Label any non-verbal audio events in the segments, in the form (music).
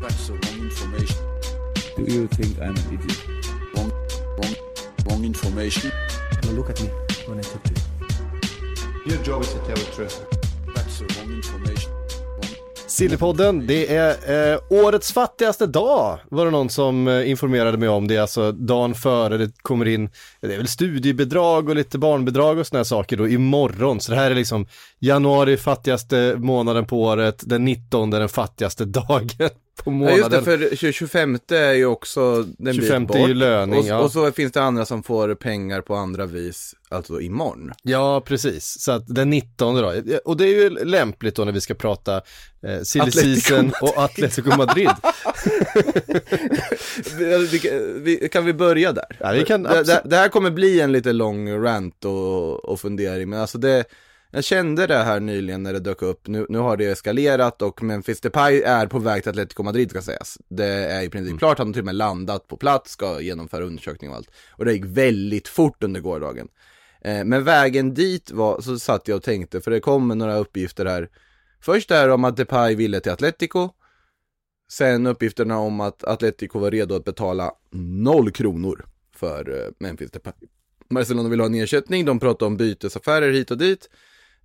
That's the wrong information. Do you think I'm an idiot? Wrong, wrong, wrong information. Now look at me when I talk to you. Your job is to tell the truth. That's the wrong information. Sillypodden, det är eh, årets fattigaste dag, var det någon som eh, informerade mig om. Det är alltså dagen före det kommer in, det är väl studiebidrag och lite barnbidrag och sådana saker då imorgon. Så det här är liksom januari fattigaste månaden på året, den 19 den fattigaste (laughs) dagen (laughs) på Ja månaden. just det, för 20 25 är ju också den 25 bit är ju bort. löning, och, ja. och så finns det andra som får pengar på andra vis, alltså imorgon. Ja, precis. Så att den 19 då. Och det är ju lämpligt då när vi ska prata eh, silly season och Atletico Madrid. (laughs) Kan vi börja där? Ja, vi kan det, det här kommer bli en lite lång rant och, och fundering, men alltså det, jag kände det här nyligen när det dök upp, nu, nu har det eskalerat och Memphis Depay är på väg till Atletico Madrid ska sägas. Det är i princip Mm. klart, han har till och med landat på plats, ska genomföra undersökning och allt. Och det gick väldigt fort under gårdagen. Eh, men vägen dit var, så satt jag och tänkte, för det kommer några uppgifter här. Först är om att Depay ville till Atletico, Sen uppgifterna om att Atletico var redo att betala noll kronor för eh, Memphis Depay. Barcelona vill ha en ersättning, de pratade om bytesaffärer hit och dit.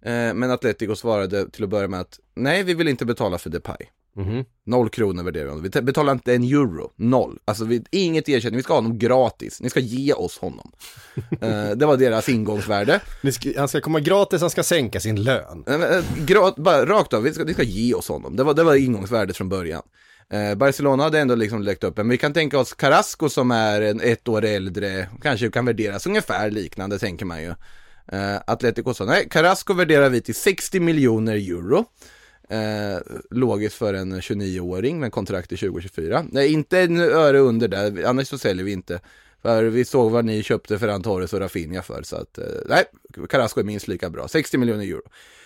Eh, men Atletico svarade till att börja med att nej, vi vill inte betala för Depay. Mhm. Noll kronor värderar vi honom. Vi betalar inte en euro, noll. Alltså vi, inget ersättning, vi ska ha honom gratis. Ni ska ge oss honom. (laughs) eh, det var deras ingångsvärde. Ni ska, han ska komma gratis, han ska sänka sin lön. Men, eh, Gra- bara rakt av, vi ska, vi ska ge oss honom. Det var, det var ingångsvärdet från början. Eh, Barcelona hade ändå liksom läckt upp en, men vi kan tänka oss Carrasco som är en, ett år äldre, kanske kan värderas ungefär liknande tänker man ju. Eh, Atletico sa, nej, Carrasco värderar vi till 60 miljoner euro. Eh, logiskt för en 29-åring med kontrakt till 2024. Nej, inte en öre under där, annars så säljer vi inte. För vi såg vad ni köpte Ferran Torres och Rafinha för, så att eh, nej, Carrasco är minst lika bra. 60 miljoner euro.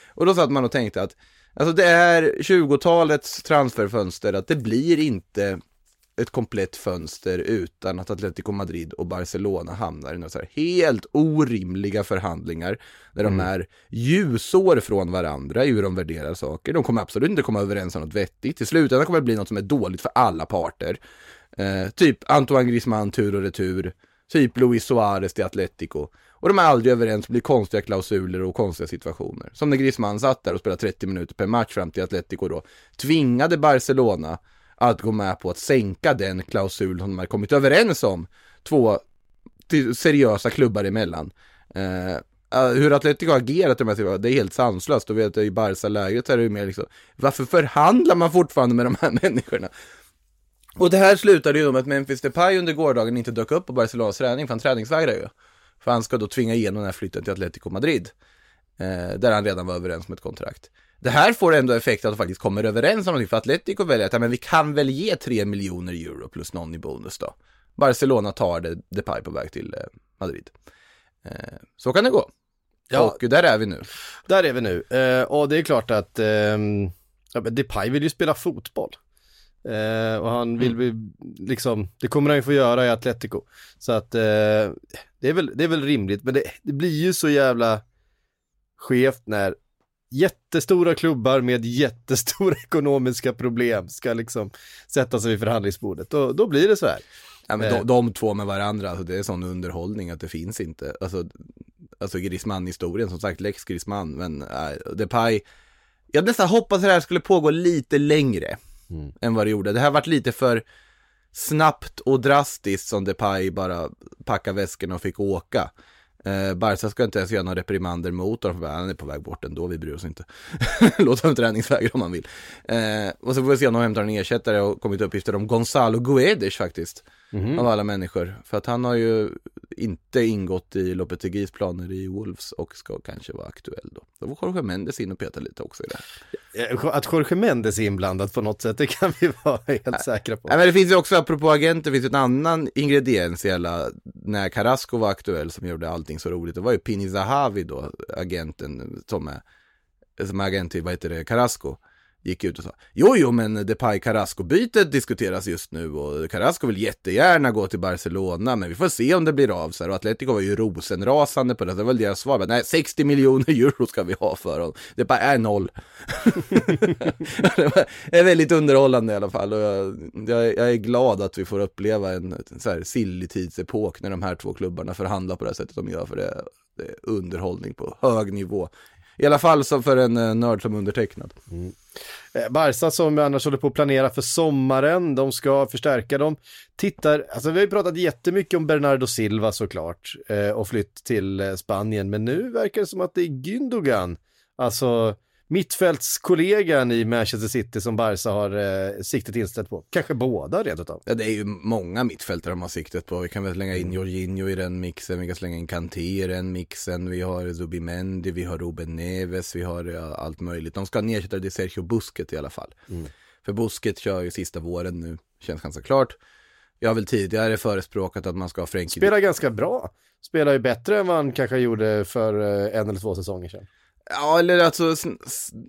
Och då satt man och tänkte att Alltså det är 20-talets transferfönster, att det blir inte ett komplett fönster utan att Atletico Madrid och Barcelona hamnar i några så här helt orimliga förhandlingar där de är ljusår från varandra i hur de värderar saker. De kommer absolut inte komma överens om något vettigt. Till slutändan kommer det bli något som är dåligt för alla parter. Eh, typ Antoine Griezmann tur och retur, typ Luis Suarez till Atletico. Och de är aldrig överens, det blir konstiga klausuler och konstiga situationer. Som när Griezmann satt där och spelade 30 minuter per match fram till Atletico då, tvingade Barcelona att gå med på att sänka den klausul som de har kommit överens om, två seriösa klubbar emellan. Eh, eh, hur Atletico har agerat i de här situationerna, det är helt sanslöst. Och vet, jag i Barca-lägret är det ju mer liksom, varför förhandlar man fortfarande med de här (laughs) människorna? Och det här slutade ju med att Memphis Depay under gårdagen inte dök upp på Barcelonas träning, för han träningsvägrar ju. För han ska då tvinga igenom den här flytten till Atletico Madrid. Eh, där han redan var överens om ett kontrakt. Det här får ändå effekt att de faktiskt kommer överens om någonting, för Atletico väljer att, ja, men vi kan väl ge 3 miljoner euro plus någon i bonus då. Barcelona tar det, Depay på väg till eh, Madrid. Eh, så kan det gå. Ja. Och där är vi nu. Där är vi nu. Eh, och det är klart att ehm, ja, Depay vill ju spela fotboll. Eh, och han vill vi, liksom, det kommer han ju få göra i Atletico. Så att eh, det, är väl, det är väl rimligt, men det, det blir ju så jävla skevt när jättestora klubbar med jättestora (laughs) ekonomiska problem ska liksom sätta sig vid förhandlingsbordet. Då, då blir det så här. Ja, men Eh. de, de två med varandra, alltså, det är sån underhållning att det finns inte. Alltså, alltså Griezmann-historien, som sagt, Lex Griezmann, men äh, Depay. Jag nästan hoppas att det här skulle pågå lite längre Mm. än vad det gjorde. Det här varit lite för snabbt och drastiskt som Depay bara packade väskorna och fick åka. Eh, Barca ska inte ens göra några reprimander mot honom, för han är på väg bort ändå, vi bryr oss inte. (laughs) Låt honom träningsvägra om han vill. Eh, och så får vi se om de hämtar en ersättare och kommit uppgifter om Gonzalo Guedes faktiskt. Av alla människor. För att han har ju inte ingått i Lopetegis planer i Wolves och ska kanske vara aktuell då. Då får Jorge Mendes in och peta lite också i det här. Eh, Att Jorge Mendes är inblandad på något sätt, det kan vi vara (laughs) helt säkra på. Nej, men det finns ju också, apropå agenter, finns en annan ingrediens i hela, när Carrasco var aktuell som gjorde allting så roligt. Det var ju Pini Zahavi då, agenten som är, som är agent till, vad heter det, Carrasco. Gick ut och sa, jo jo men Depay Carrasco-bytet diskuteras just nu och Carrasco vill jättegärna gå till Barcelona men vi får se om det blir av så här. Och Atletico var ju rosenrasande på det, det var väl deras svar, men nej 60 miljoner euro ska vi ha för honom. Depay är noll. (laughs) det är väldigt underhållande i alla fall och jag, jag, jag är glad att vi får uppleva en så här silly tidsepok när de här två klubbarna förhandlar på det här sättet de gör för det, det är underhållning på hög nivå. I alla fall som för en eh, nörd som undertecknad. Mm. Eh, Barca som annars håller på att planera för sommaren, de ska förstärka dem. Tittar, alltså vi har ju pratat jättemycket om Bernardo Silva såklart eh, och flytt till eh, Spanien, men nu verkar det som att det är Gündogan, alltså mittfältskollegan i Manchester City som Barca har eh, siktet inställt på. Kanske båda rent utav. Ja, det är ju många mittfältare de har siktet på. Vi kan väl slänga in Jorginho i den mixen, vi kan slänga in Kanté i den mixen, vi har Zubimendi, vi har Ruben Neves, vi har ja, allt möjligt. De ska ersätta det Sergio Busquets i alla fall. För Busquets kör ju sista våren nu, känns ganska klart. Jag har väl tidigare förespråkat att man ska ha Frenkie Spelar ganska bra. Spelar ju bättre än vad han kanske gjorde för eh, en eller två säsonger sedan. Ja, eller alltså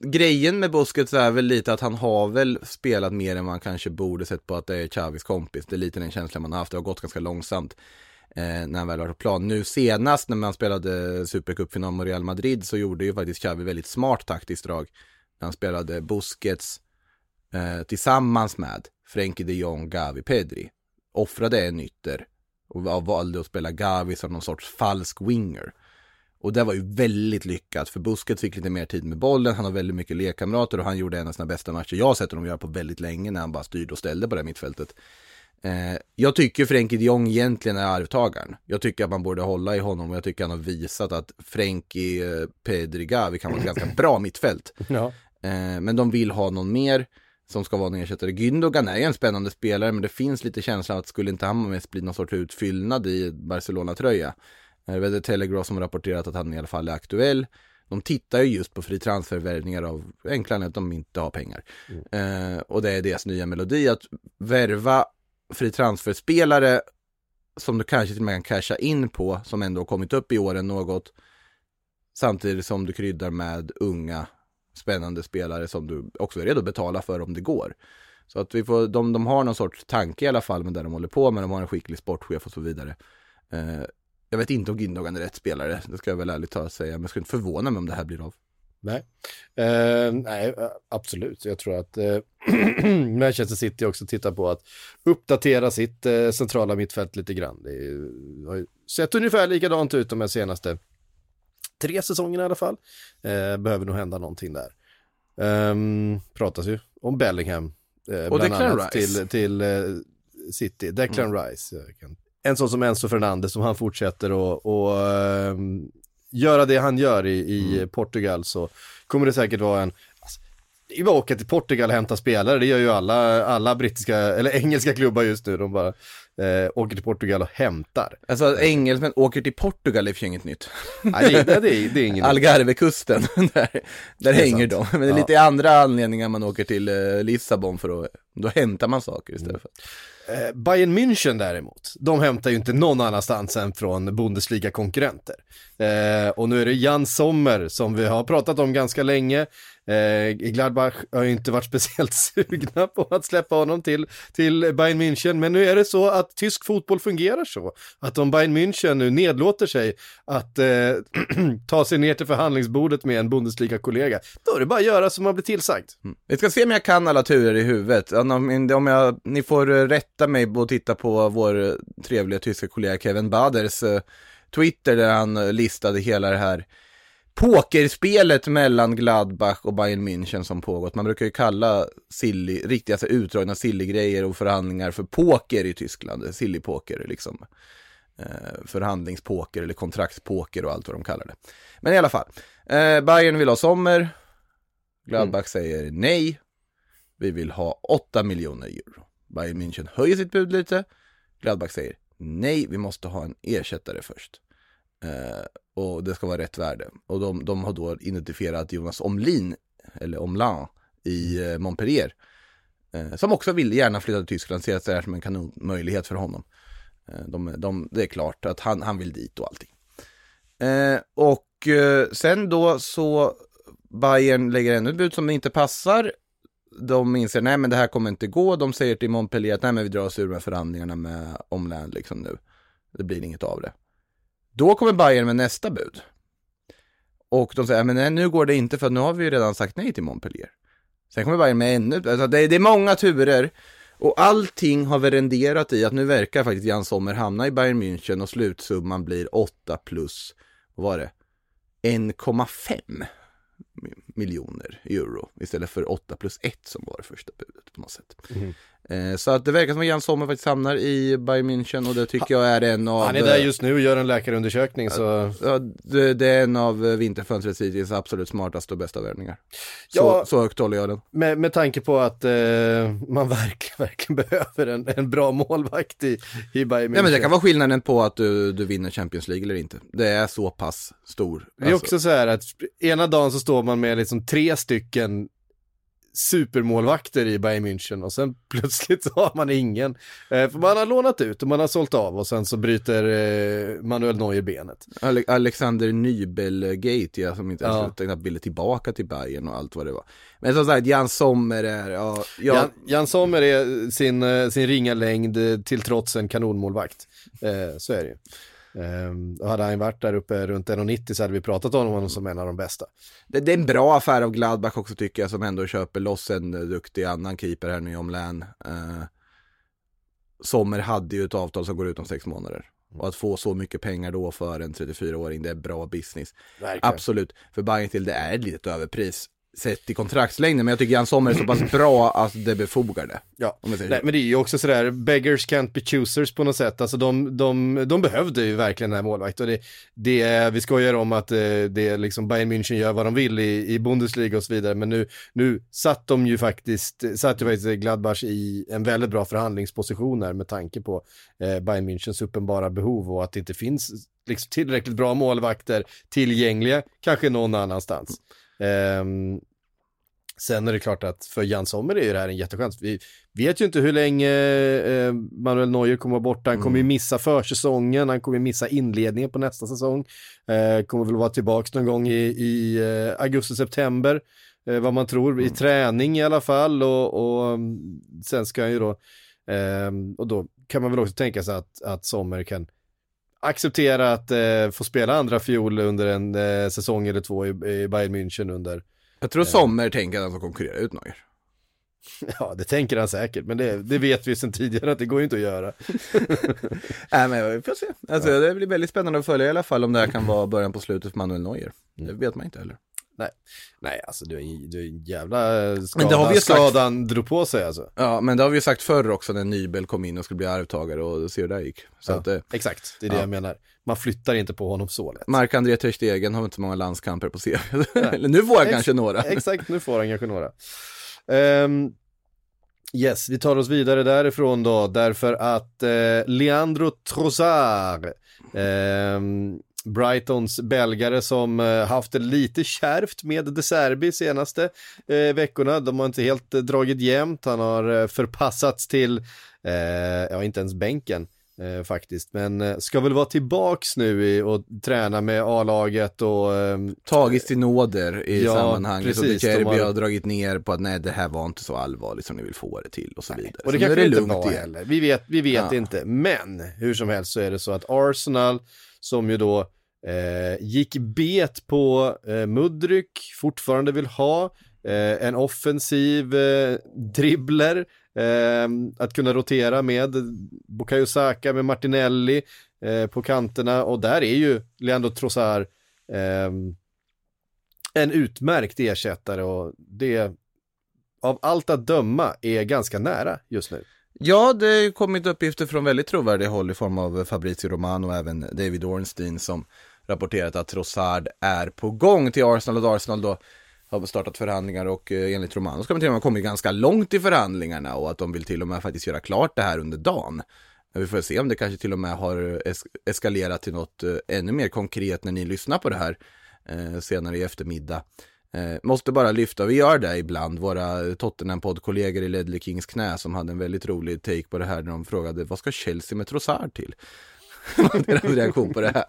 grejen med Busquets är väl lite att han har väl spelat mer än man kanske borde sett på att det är Xavis kompis. Det är lite den känslan man har haft. Det har gått ganska långsamt eh, när han väl var på plan. Nu senast när man spelade Supercupfinal mot Real Madrid så gjorde ju faktiskt Xavi väldigt smart taktiskt drag. När han spelade Busquets eh, tillsammans med Frenkie de Jong, Gavi, Pedri. Offrade en ytter och valde att spela Gavi som någon sorts falsk winger. Och det var ju väldigt lyckat, för Busquets fick lite mer tid med bollen, han har väldigt mycket lekkamrater och han gjorde en av sina bästa matcher jag har sett honom göra på väldigt länge när han bara styrde och ställde på det här mittfältet. Eh, jag tycker Frenkie de Jong egentligen är arvtagaren. Jag tycker att man borde hålla i honom och jag tycker han har visat att Frenkie, eh, Pedri, Gavi kan vara ett ganska (clears throat) bra mittfält. Ja. Eh, men de vill ha någon mer som ska vara en ersättare. Gündogan är ju en spännande spelare men det finns lite känsla att skulle inte han mest bli någon sorts utfyllnad i Barcelona-tröja. Det är The Telegraph som har rapporterat att han i alla fall är aktuell. De tittar ju just på fri transfervärvningar av enkla anledningar att de inte har pengar. Eh, och det är deras nya melodi att värva fri transferspelare som du kanske till och med kan casha in på, som ändå har kommit upp i åren något. Samtidigt som du kryddar med unga spännande spelare som du också är redo att betala för om det går. Så att vi får, de, de har någon sorts tanke i alla fall med det de håller på med, de har en skicklig sportchef och så vidare. Eh, jag vet inte om Gündogan är rätt spelare, det ska jag väl ärligt talat säga, men jag skulle inte förvåna mig om det här blir av. Nej, eh, nej eh, absolut. Jag tror att eh, (clears throat) Manchester City också tittar på att uppdatera sitt eh, centrala mittfält lite grann. Det är har ju sett ungefär likadant ut de här senaste tre säsongerna i alla fall. Eh, behöver nog hända någonting där. Um, pratas ju om Bellingham. Eh, Och bland Declan annat Rice. till, till eh, City. Declan Rice. Jag kan- En sån som Enzo Fernandes, om han fortsätter och, och ehm, göra det han gör i, i Portugal så kommer det säkert vara en alltså, det är ju bara att åka till Portugal och hämta spelare, det gör ju alla, alla brittiska, eller engelska klubbar just nu, de bara eh, åker till Portugal och hämtar. Alltså att engelsmän åker till Portugal är sig inget nytt. Nej, det, det, det, är, det är ingen Algarvekusten, (laughs) där, där är hänger sant. de. Men det är Ja. lite andra anledningar man åker till eh, Lissabon för att, då hämtar man saker istället för. Eh, Bayern München däremot, de hämtar ju inte någon annanstans än från Bundesliga-konkurrenter. Eh, och nu är det Jan Sommer som vi har pratat om ganska länge. Eh, Gladbach har ju inte varit speciellt (laughs) sugna på att släppa honom till, till Bayern München, men nu är det så att tysk fotboll fungerar så. Att om Bayern München nu nedlåter sig att eh, (clears throat) ta sig ner till förhandlingsbordet med en Bundesliga-kollega, då är det bara att göra som man blir tillsagd. Mm. Vi ska se om jag kan alla turer i huvudet. Om, om jag, ni får rätta mig och titta på vår trevliga tyska kollega Kevin Baders eh, Twitter där han listade hela det här pokerspelet mellan Gladbach och Bayern München som pågått. Man brukar ju kalla silly, riktiga alltså, utdragna silly-grejer och förhandlingar för poker i Tyskland. Silly-poker liksom. Eh, förhandlingspoker eller kontraktspoker och allt vad de kallar det. Men i alla fall. Eh, Bayern vill ha Sommer. Gladbach säger nej. Vi vill ha 8 miljoner euro. Bayern München höjer sitt bud lite. Gladbach säger nej, vi måste ha en ersättare först. Eh, och det ska vara rätt värde. Och de, de har då identifierat Jonas Omlin, eller Omlan, i eh, Montpellier. Eh, som också vill gärna flytta till Tyskland, ser det här som en kanonmöjlighet för honom. Eh, de, de, det är klart att han, han vill dit och allting. Eh, och eh, sen då så Bayern lägger ännu ett bud som inte passar. De inser, nej men det här kommer inte gå. De säger till Montpellier att nej men vi drar oss ur med förhandlingarna med Omland liksom nu. Det blir inget av det. Då kommer Bayern med nästa bud. Och de säger, men nej, nu går det inte för nu har vi ju redan sagt nej till Montpellier. Sen kommer Bayern med ännu, alltså det, det är många turer. Och allting har väl renderat i att nu verkar faktiskt Jan Sommer hamna i Bayern München och slutsumman blir 8 plus, vad var det? 1,5 miljoner euro istället för 8 plus 1 som var det första budet på något sätt. Mm. Eh, så att det verkar som att Jan Sommer faktiskt hamnar i Bayern München och det tycker jag är en av... Han är där just nu och gör en läkarundersökning så... Det, det är en av vinterfönstrets hittills absolut smartaste och bästa värvningar. Så, Ja. så högt håller jag den. Med, med tanke på att eh, man verkligen, (laughs) verkligen behöver en, en bra målvakt i, i Bayern München. Ja men det kan vara skillnaden på att du, du vinner Champions League eller inte. Det är så pass stor. Det är Alltså, också så här att ena dagen så står man med liksom tre stycken supermålvakter i Bayern München och sen (laughs) plötsligt så har man ingen. Eh, för man har lånat ut och man har sålt av och sen så bryter eh, Manuel Neuer benet. Ale- Alexander Nybel-gate, ja, som inte ens Ja. knappt ville tillbaka till Bayern och allt vad det var. Men som sagt, Jan Sommer är, ja, ja Jan, Jan Sommer är sin, eh, sin ringa längd eh, till trots en kanonmålvakt. Eh, så är det ju. Och hade han varit där uppe runt 1,90 så hade vi pratat om honom som en av de bästa. det, det är en bra affär av Gladbach också tycker jag, som ändå köper loss en eh, duktig annan keeper här nu om län. Eh, Sommer hade ju ett avtal som går ut om sex månader. Och att få så mycket pengar då för en 34-åring, det är bra business. Verkligen. Absolut, för Bayern till det är ett litet överpris sett i kontraktslängden, men jag tycker Jan Sommer är så pass bra att det befogar det. Ja, Nej, men det är ju också sådär, beggars can't be choosers på något sätt. Alltså de, de, de behövde ju verkligen den här målvakten. Det, det är, vi skojar om att eh, det är liksom Bayern München gör vad de vill i, i Bundesliga och så vidare. Men nu, nu satt de ju faktiskt, satt ju faktiskt Gladbach i en väldigt bra förhandlingsposition här med tanke på eh, Bayern Münchens uppenbara behov och att det inte finns liksom, tillräckligt bra målvakter tillgängliga, kanske någon annanstans. Ehm, Sen är det klart att för Jan Sommer är det här en jättechans. Vi vet ju inte hur länge eh, Manuel Neuer kommer vara borta. Han kommer ju missa försäsongen, han kommer missa inledningen på nästa säsong. Eh, kommer väl vara tillbaka någon gång i, i eh, augusti-september, eh, vad man tror, i träning i alla fall. Och, och mm, sen ska han ju då, eh, och då kan man väl också tänka sig att, att Sommer kan acceptera att eh, få spela andra fiol under en eh, säsong eller två i, i Bayern München under Jag tror Sommer tänker att han ska konkurrera ut Neuer. (laughs) Ja, det tänker han säkert, men det, det vet vi sedan tidigare att det går ju inte att göra. (laughs) Nej men vi får se. Alltså det blir väldigt spännande att följa i alla fall om det här kan vara början på slutet för Manuel Neuer. Det vet man inte heller. Nej, nej alltså du är, en- du är en jävla skada, Men det har vi sagt- skadan drog på sig alltså. Ja, men det har vi ju sagt förr också när Nybel kom in och skulle bli arvtagare och se hur det där gick. Så Ja, att, eh, Exakt, det är det ja. jag menar. Man flyttar inte på honom så lätt. Mark-André Ter Stegen har inte många landskamper på CV. (laughs) Eller nu får han Ex- kanske några. Exakt, nu får han kanske några. Ehm, yes, vi tar oss vidare därifrån då, därför att eh, Leandro Trossard, ehm, Brightons belgare som eh, haft det lite kärvt med De Serbi senaste eh, veckorna. De har inte helt eh, dragit jämnt. Han har eh, förpassats till, eh, ja inte ens bänken eh, faktiskt, men eh, ska väl vara tillbaks nu i, och träna med A-laget och ehm, Tagits till nåder i Ja, sammanhanget och precis, De Cherby de har- har dragit ner på att nej det här var inte så allvarligt som ni vill få det till och så vidare. Och det så kanske det inte var heller. Vi vet, vi vet Ja. inte. Men hur som helst så är det så att Arsenal, som ju då eh, gick bet på eh, Mudryk, fortfarande vill ha eh, en offensiv eh, dribbler, eh, att kunna rotera med. Bukayo Saka, med Martinelli eh, på kanterna. Och där är ju Leandro Trossard eh, en utmärkt ersättare. Och det av allt att döma är ganska nära just nu. Ja, det har ju kommit uppgifter från väldigt trovärdiga håll i form av Fabrizio Romano och även David Ornstein som rapporterat att Trossard är på gång till Arsenal och Arsenal då har startat förhandlingar och eh, enligt Romano ska man till och med ha kommit ganska långt i förhandlingarna och att de vill till och med faktiskt göra klart det här under dagen. Vi får se om det kanske till och med har es eskalerat till något eh, ännu mer konkret när ni lyssnar på det här eh, senare i eftermiddag. Eh, måste bara lyfta, vi gör det ibland, våra Tottenham-poddkollegor i Ledley Kings knä som hade en väldigt rolig take på det här när de frågade vad ska Chelsea med Trossard till? (laughs) Deras reaktion på det här.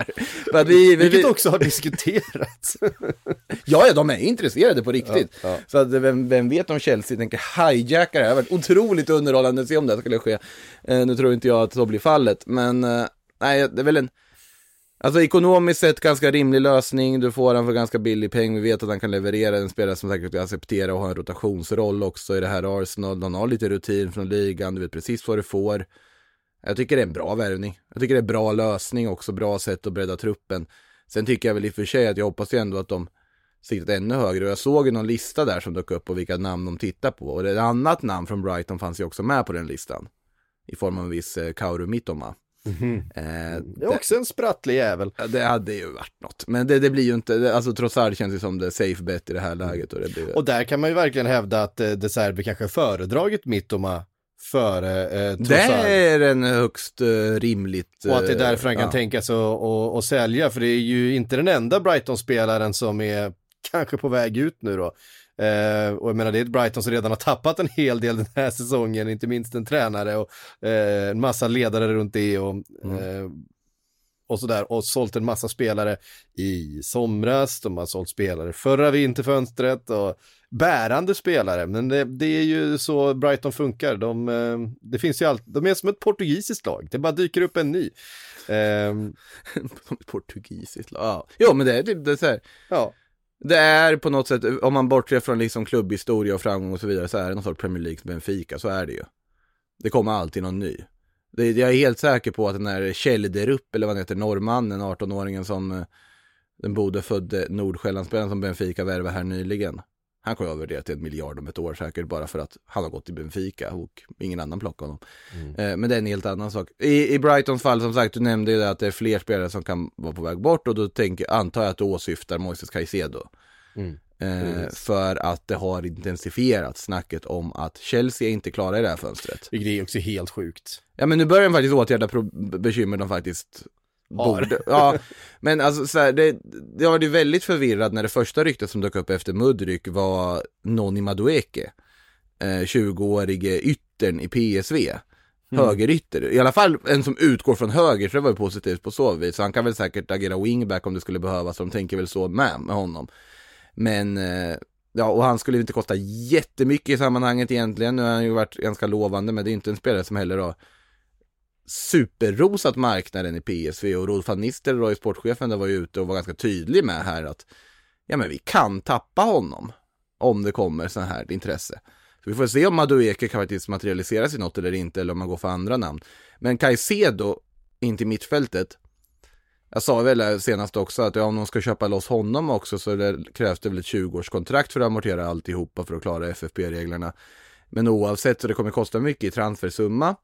Att vi, vi, Vilket vi, också har diskuterats. (laughs) ja, ja, de är intresserade på riktigt. Ja, ja. Så att vem, vem vet om Chelsea tänker hijacka det här. Det har varit otroligt underhållande att se om det här skulle ske. Eh, nu tror inte jag att så blir fallet, men eh, nej, det är väl en Alltså ekonomiskt sett ganska rimlig lösning, du får han för ganska billig peng, vi vet att han kan leverera, en spelare som säkert kan acceptera och ha en rotationsroll också i det här Arsenal, han har lite rutin från ligan, du vet precis vad du får. Jag tycker det är en bra värvning, jag tycker det är en bra lösning också, bra sätt att bredda truppen. Sen tycker jag väl i och för sig att jag hoppas ju ändå att de siktat ännu högre och jag såg ju någon lista där som dök upp på vilka namn de tittar på och ett annat namn från Brighton fanns ju också med på den listan. I form av en viss eh, Kauru Mittoma. Eh, Det är också en sprattlig jävel. Det hade ju varit något. Men det, det blir ju inte, det, alltså Trossard känns ju som det safe bet i det här läget. Och det blir, Och där kan man ju verkligen hävda att eh, De Serbi kanske föredragit Mittoma före eh, det är en högst uh, rimligt. Och att det är eh, därför han kan ja. tänka sig att, sälja, för det är ju inte den enda Brighton-spelaren som är kanske på väg ut nu då. Eh, och jag menar det är ett Brighton som redan har tappat en hel del den här (laughs) säsongen, inte minst en tränare och eh, en massa ledare runt det och, eh, och sådär. Och sålt en massa spelare i somras, de har sålt spelare förra vinterfönstret och bärande spelare. Men det, det är ju så Brighton funkar. De, eh, det finns ju allt, de är som ett portugisiskt lag, det bara dyker upp en ny. (laughs) Ett portugisiskt lag. Ja. Jo men det är typ det är så här. ja. Det är på något sätt, om man bortser från liksom klubbhistoria och framgång och så vidare, så är det någon sorts Premier League Benfica, så är det ju. Det kommer alltid någon ny. Det, jag är helt säker på att den här Kjellderup, eller vad han heter, norrmannen, 18-åringen som eh, den borde födde Nordsjällandsspelaren som Benfica värvade här nyligen. Han kommer övervärdera till en miljard om ett år säkert, bara för att han har gått i Benfica och ingen annan plockar honom. Eh, men det är en helt annan sak. I, I Brightons fall, som sagt, du nämnde ju att det är fler spelare som kan vara på väg bort och då tänker, antar jag att du åsyftar Moises Caicedo. Eh, för att det har intensifierat snacket om att Chelsea inte klara i det här fönstret. Vilket är också helt sjukt. Ja men nu börjar de faktiskt åtgärda bekymmer de faktiskt Har. borde. Ja, (laughs) men alltså så här, det, det var ju väldigt förvirrat när det första ryktet som dök upp efter Mudryk var Noni Madueke. Eh, 20-årige yttern i PSV. Högerytter, i alla fall en som utgår från höger, för det var ju positivt på så vis. Så han kan väl säkert agera wingback om det skulle behövas, så de tänker väl så med, med honom. Men, eh, ja, och han skulle ju inte kosta jättemycket i sammanhanget egentligen. Nu har han ju varit ganska lovande, men det är inte en spelare som heller har superrosat marknaden i PSV och Rolf van Nistelrooy, sportchefen, där var ju ute och var ganska tydlig med här att ja men vi kan tappa honom om det kommer sån här intresse. Så vi får se om Madueke kan faktiskt materialisera sig något eller inte, eller om man går för andra namn. Men Caicedo in till mittfältet, jag sa väl senast också att ja, om de ska köpa loss honom också så det, krävs det väl ett 20-årskontrakt för att amortera alltihopa för att klara FFP-reglerna. Men oavsett så det kommer kosta mycket i transfersumma.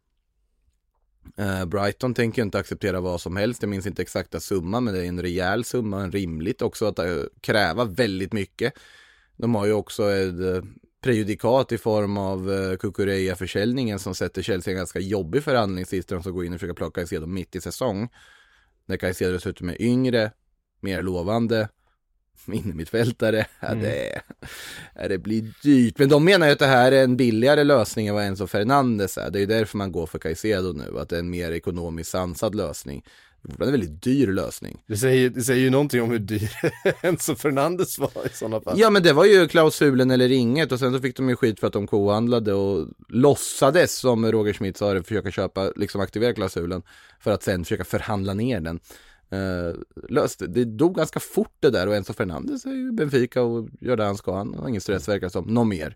Eh, Brighton tänker ju inte acceptera vad som helst, jag minns inte exakta summan men det är en rejäl summa, en rimligt också att eh, kräva väldigt mycket. De har ju också ett eh, prejudikat i form av eh, Kukureya-försäljningen som sätter Chelsea i en ganska jobbig förhandlingssits där de ska gå in och försöka plocka Caicedo mitt i säsong. När Caicedo dessutom är yngre, mer lovande, innermittfältare. (laughs) Ja, det, ja, det blir dyrt. Men de menar ju att det här är en billigare lösning än vad Enzo Fernandes är. Det är ju därför man går för Caicedo nu, att det är en mer ekonomiskt sansad lösning. Det är en väldigt dyr lösning. Det säger, det säger ju någonting om hur dyr (laughs) Enzo Fernandes var i sådana fall. Ja men det var ju klausulen eller inget och sen så fick de ju skit för att de kohandlade och låtsades som Roger Schmidt sa försöka köpa, liksom aktivera klausulen för att sen försöka förhandla ner den. Uh, löste, det dog ganska fort det där och Enzo Fernandes är ju Benfica och gör det han ska, han har ingen stress verkar som, någon mer.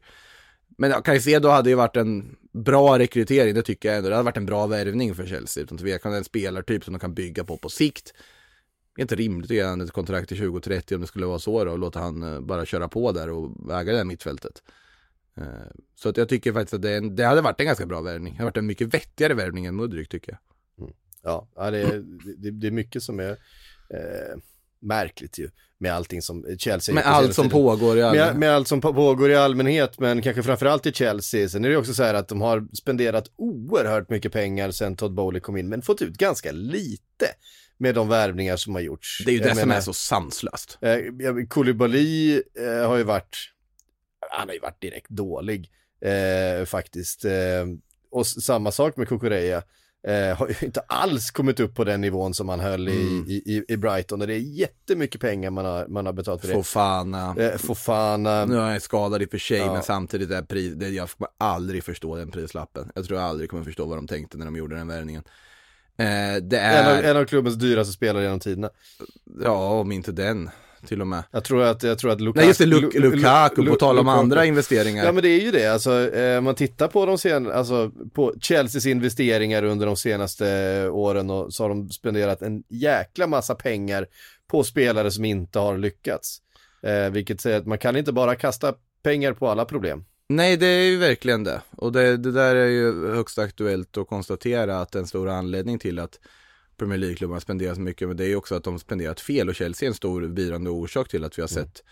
Men ja, Caicedo hade ju varit en bra rekrytering, det tycker jag ändå. Det hade varit en bra värvning för Chelsea, utan tvekan en spelartyp som de kan bygga på på sikt. Det är inte rimligt att ge honom ett kontrakt till 2030 om det skulle vara så då, och låta han eh, bara köra på där och äga det här mittfältet. Eh, så att jag tycker faktiskt att det, en, det hade varit en ganska bra värvning. Det hade varit en mycket vettigare värvning än Mudryk tycker jag. Mm. Ja, ja det, är, det, det är mycket som är eh, märkligt ju med allting som Chelsea Med allt som tiden. pågår i med, allmänhet. med allt som på- pågår i allmänhet, men kanske framförallt i Chelsea. Sen är det också så här att de har spenderat oerhört mycket pengar sen Todd Bowley kom in, men fått ut ganska lite med de värvningar som har gjorts. Det är ju det Jag som menar, är så sanslöst. Eh, Koulibaly eh, har ju varit, han har ju varit direkt dålig eh, faktiskt. Eh, och samma sak med Kukureya. Eh, har ju inte alls kommit upp på den nivån som han höll i, Mm. i, i, i Brighton. Och det är jättemycket pengar man har, man har betalat för det. Fofana. Eh, Fofana. Nu är han skadad i och för sig, Ja. men samtidigt är pris, det, jag kommer aldrig förstå den prislappen. Jag tror jag aldrig kommer förstå vad de tänkte när de gjorde den värvningen. Eh, det En av, är, en av klubbens dyraste spelare genom tiderna. ja om inte den, till och med. Jag tror att, jag tror att Lukaku... Nej just det, Luk- Lu- Lu- Lukaku, på Lu- tal om andra investeringar. Ja men det är ju det, alltså eh, man tittar på de sen, alltså på Chelseas investeringar under de senaste åren och så har de spenderat en jäkla massa pengar på spelare som inte har lyckats. Eh, vilket säger att man kan inte bara kasta pengar på alla problem. Nej, det är ju verkligen det. Och det, det där är ju högst aktuellt att konstatera att en stor anledning till att Premier League-klubbarna spenderar så mycket, men det är också att de spenderat fel och Chelsea är en stor bidragande orsak till att vi har sett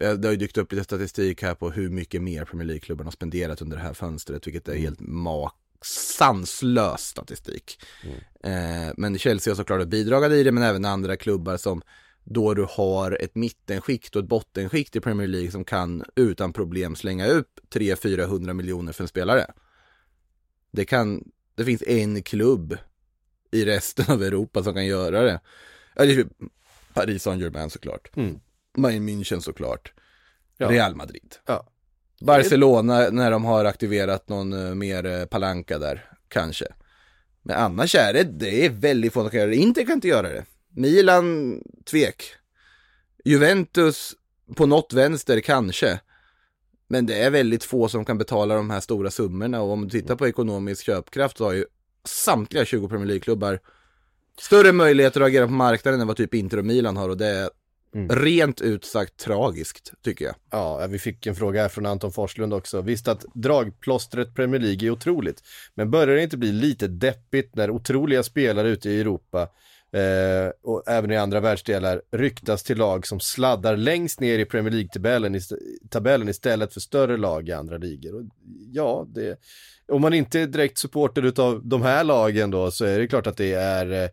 Eh, Det har ju dykt upp lite statistik här på hur mycket mer Premier League-klubbarna har spenderat under det här fönstret, vilket är helt mak sanslös statistik. Eh, men Chelsea har såklart bidragit i det, men även andra klubbar som då du har ett mittenskikt och ett bottenskikt i Premier League som kan utan problem slänga upp 300-400 miljoner för en spelare. Det kan, det finns en klubb i resten av Europa som kan göra det. Ju Paris Saint-Germain såklart. Mm. Bayern München såklart. Ja. Real Madrid. Ja. Barcelona när de har aktiverat någon eh, mer eh, palanka där, kanske. Men annars är det, det är väldigt få som kan göra det. Inter kan inte göra det. Milan, tvek. Juventus, på något vänster kanske. Men det är väldigt få som kan betala de här stora summorna och om du tittar på ekonomisk köpkraft så har ju samtliga 20 Premier League-klubbar större möjligheter att agera på marknaden än vad typ Inter och Milan har och det är rent ut sagt tragiskt tycker jag. Ja, vi fick en fråga här från Anton Forslund också. Visst att dragplåstret Premier League är otroligt, men börjar det inte bli lite deppigt när otroliga spelare ute i Europa eh, och även i andra världsdelar ryktas till lag som sladdar längst ner i Premier League-tabellen ist- tabellen istället för större lag i andra ligor? Och ja, det, om man inte är direkt supporter utav de här lagen då så är det klart att det är eh,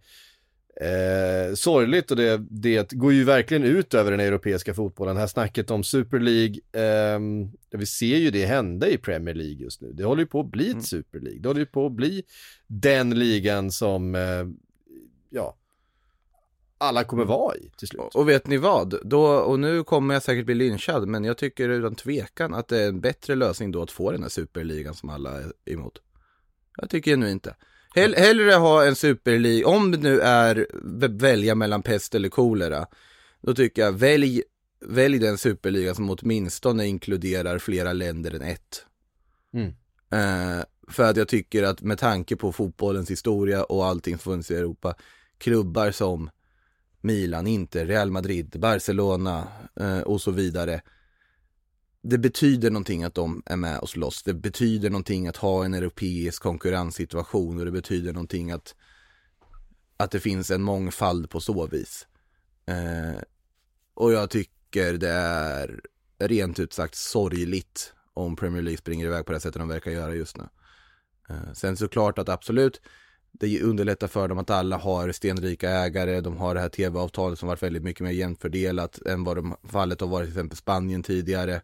Eh, sorgligt och det, det går ju verkligen ut över den europeiska fotbollen. Här snacket om Super League, ehm, vi ser ju det hända i Premier League just nu. Det håller ju på att bli ett Super League. Det håller ju på att bli den ligan som, eh, ja, alla kommer vara i till slut. Och vet ni vad? Då, och nu kommer jag säkert bli lynchad, men jag tycker utan tvekan att det är en bättre lösning då att få den här superligan som alla är emot. Jag tycker nu inte. Hell, hellre ha en superliga, om det nu är välja mellan pest eller kolera, då tycker jag välj, välj den superliga som åtminstone inkluderar flera länder än ett. Mm. Eh, för att jag tycker att med tanke på fotbollens historia och allting som funnits i Europa, klubbar som Milan, Inter, Real Madrid, Barcelona eh, och så vidare. Det betyder någonting att de är med och slåss. Det betyder någonting att ha en europeisk konkurrenssituation och det betyder någonting att, att det finns en mångfald på så vis. Eh, och jag tycker det är rent ut sagt sorgligt om Premier League springer iväg på det sättet de verkar göra just nu. Eh, sen såklart att absolut, det underlättar för dem att alla har stenrika ägare, de har det här tv-avtalet som varit väldigt mycket mer jämnt fördelat än vad de, fallet har varit till exempel Spanien tidigare.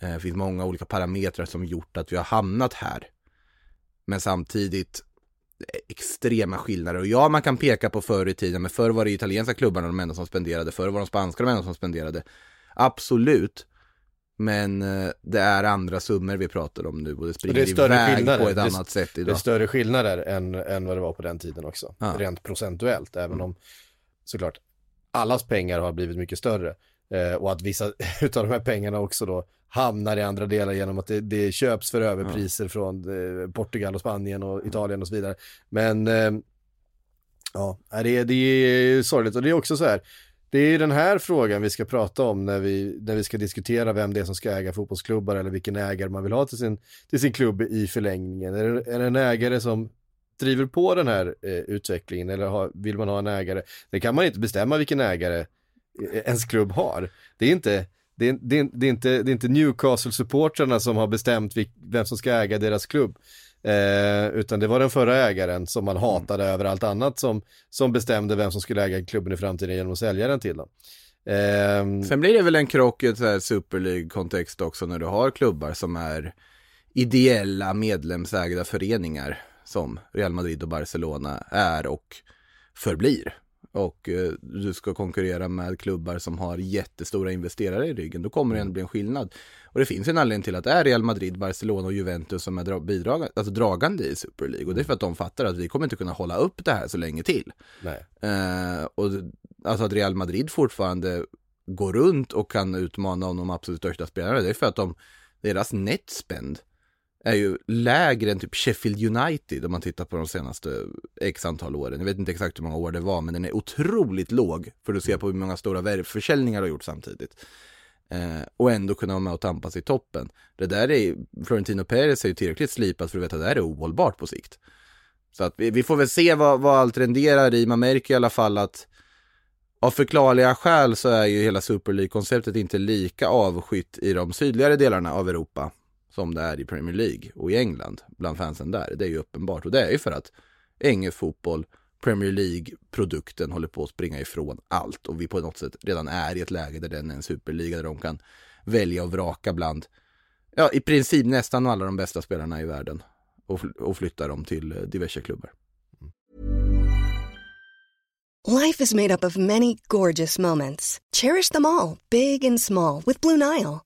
Eh, det finns många olika parametrar som gjort att vi har hamnat här. Men samtidigt eh, extrema skillnader. Och ja, man kan peka på förr i tiden, men förr var det italienska klubbarna de enda som spenderade, förr var de spanska de enda som spenderade. Absolut. Men eh, det är andra summor vi pratar om nu och det springer det är större iväg skillnader. på ett Det annat sätt Det är idag. större skillnader än, än vad det var på den tiden också. Ja. Rent procentuellt, även om såklart allas pengar har blivit mycket större. Eh, och att vissa (laughs) utav de här pengarna också då hamnar i andra delar genom att det, det köps för överpriser från eh, Portugal och Spanien och Italien och så vidare. Men eh, ja, det, är- det är sorgligt och det är också så här. Det är ju den här frågan vi ska prata om när vi, när vi ska diskutera vem det är som ska äga fotbollsklubbar eller vilken ägare man vill ha till sin, till sin klubb i förlängningen. Är det, är det en ägare som driver på den här eh, utvecklingen eller har, vill man ha en ägare? Det kan man inte bestämma vilken ägare eh, ens klubb har. Det är inte, det är, det är, det är inte, det är inte Newcastle-supportrarna som har bestämt vem som ska äga deras klubb. Eh, utan det var den förra ägaren som man hatade över allt annat som, som bestämde vem som skulle äga klubben i framtiden genom att sälja den till dem. Eh, Sen blir det väl en krock i här Super League-kontext också när du har klubbar som är ideella medlemsägda föreningar som Real Madrid och Barcelona är och förblir. Och eh, du ska konkurrera med klubbar som har jättestora investerare i ryggen, då kommer det ändå bli en skillnad. Och det finns en anledning till att det är Real Madrid, Barcelona och Juventus som är dra- bidrag, alltså dragande i Super League. Och det är för att de fattar att vi kommer inte kunna hålla upp det här så länge till. Eh, och alltså att Real Madrid fortfarande går runt och kan utmana om de absolut största spelarna, det är för att de, deras netspend är ju lägre än typ Sheffield United om man tittar på de senaste x antal åren. Jag vet inte exakt hur många år det var, men den är otroligt låg för att se på hur många stora värvförsäljningar har gjort samtidigt. Eh, och ändå kunna vara med och tampas i toppen. Det där är, Florentino Perez är ju tillräckligt slipat för att veta att det här är ohållbart på sikt. Så att vi, vi får väl se vad, vad allt renderar i. Man märker i alla fall att av förklarliga skäl så är ju hela Super League-konceptet inte lika avskytt i de sydligare delarna av Europa som det är i Premier League och i England bland fansen där. Det är ju uppenbart och det är ju för att engelsk fotboll, Premier League-produkten håller på att springa ifrån allt och vi på något sätt redan är i ett läge där den är en superliga där de kan välja och vraka bland, ja i princip nästan alla de bästa spelarna i världen och, fl- och flytta dem till eh, diverse klubbar. Life is made up of many gorgeous moments. Cherish them all, big and small, with Blue Nile.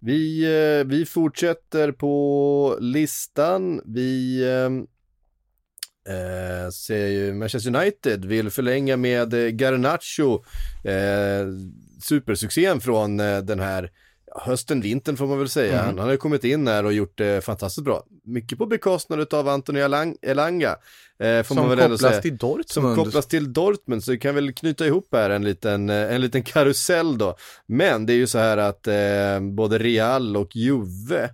Vi, eh, vi fortsätter på listan. Vi eh, eh, ser ju Manchester United vill förlänga med eh, Garnacho, eh, supersuccén från den här hösten, vintern får man väl säga. Mm. Han, han har ju kommit in här och gjort det fantastiskt bra. Mycket på bekostnad av Elang- Elanga. Eh, får Som man väl kopplas säga. till Dortmund. Som kopplas till Dortmund, så vi kan väl knyta ihop här en liten, eh, en liten karusell då. Men det är ju så här att eh, både Real och Juve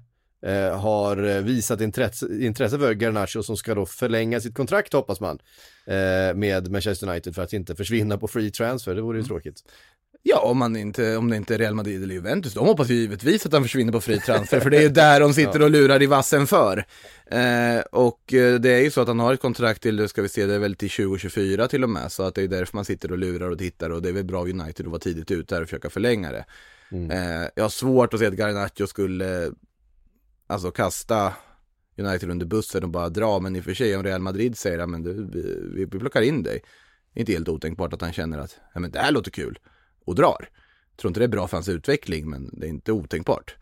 eh, har eh, visat intresse, intresse för Garnacho som ska då förlänga sitt kontrakt hoppas man eh, med Manchester United för att inte försvinna på free transfer, det vore ju tråkigt. Ja, om, man inte, om det inte är Real Madrid eller Juventus, de hoppas ju givetvis att han försvinner på fri transfer, för det är ju där de sitter (laughs) och lurar i vassen för. Eh, och eh, det är ju så att han har ett kontrakt till, ska vi se, det är väl till 2024 till och med, så att det är därför man sitter och lurar och tittar och det är väl bra United att vara tidigt ute där och försöka förlänga det. Eh, jag har svårt att se att Garnacho skulle, alltså kasta United under bussen och bara dra, men i och för sig om Real Madrid säger att du, vi, vi plockar in dig, det är inte helt otänkbart att han känner att, ja men det här låter kul och drar. Jag tror inte det är bra för hans utveckling, men det är inte otänkbart.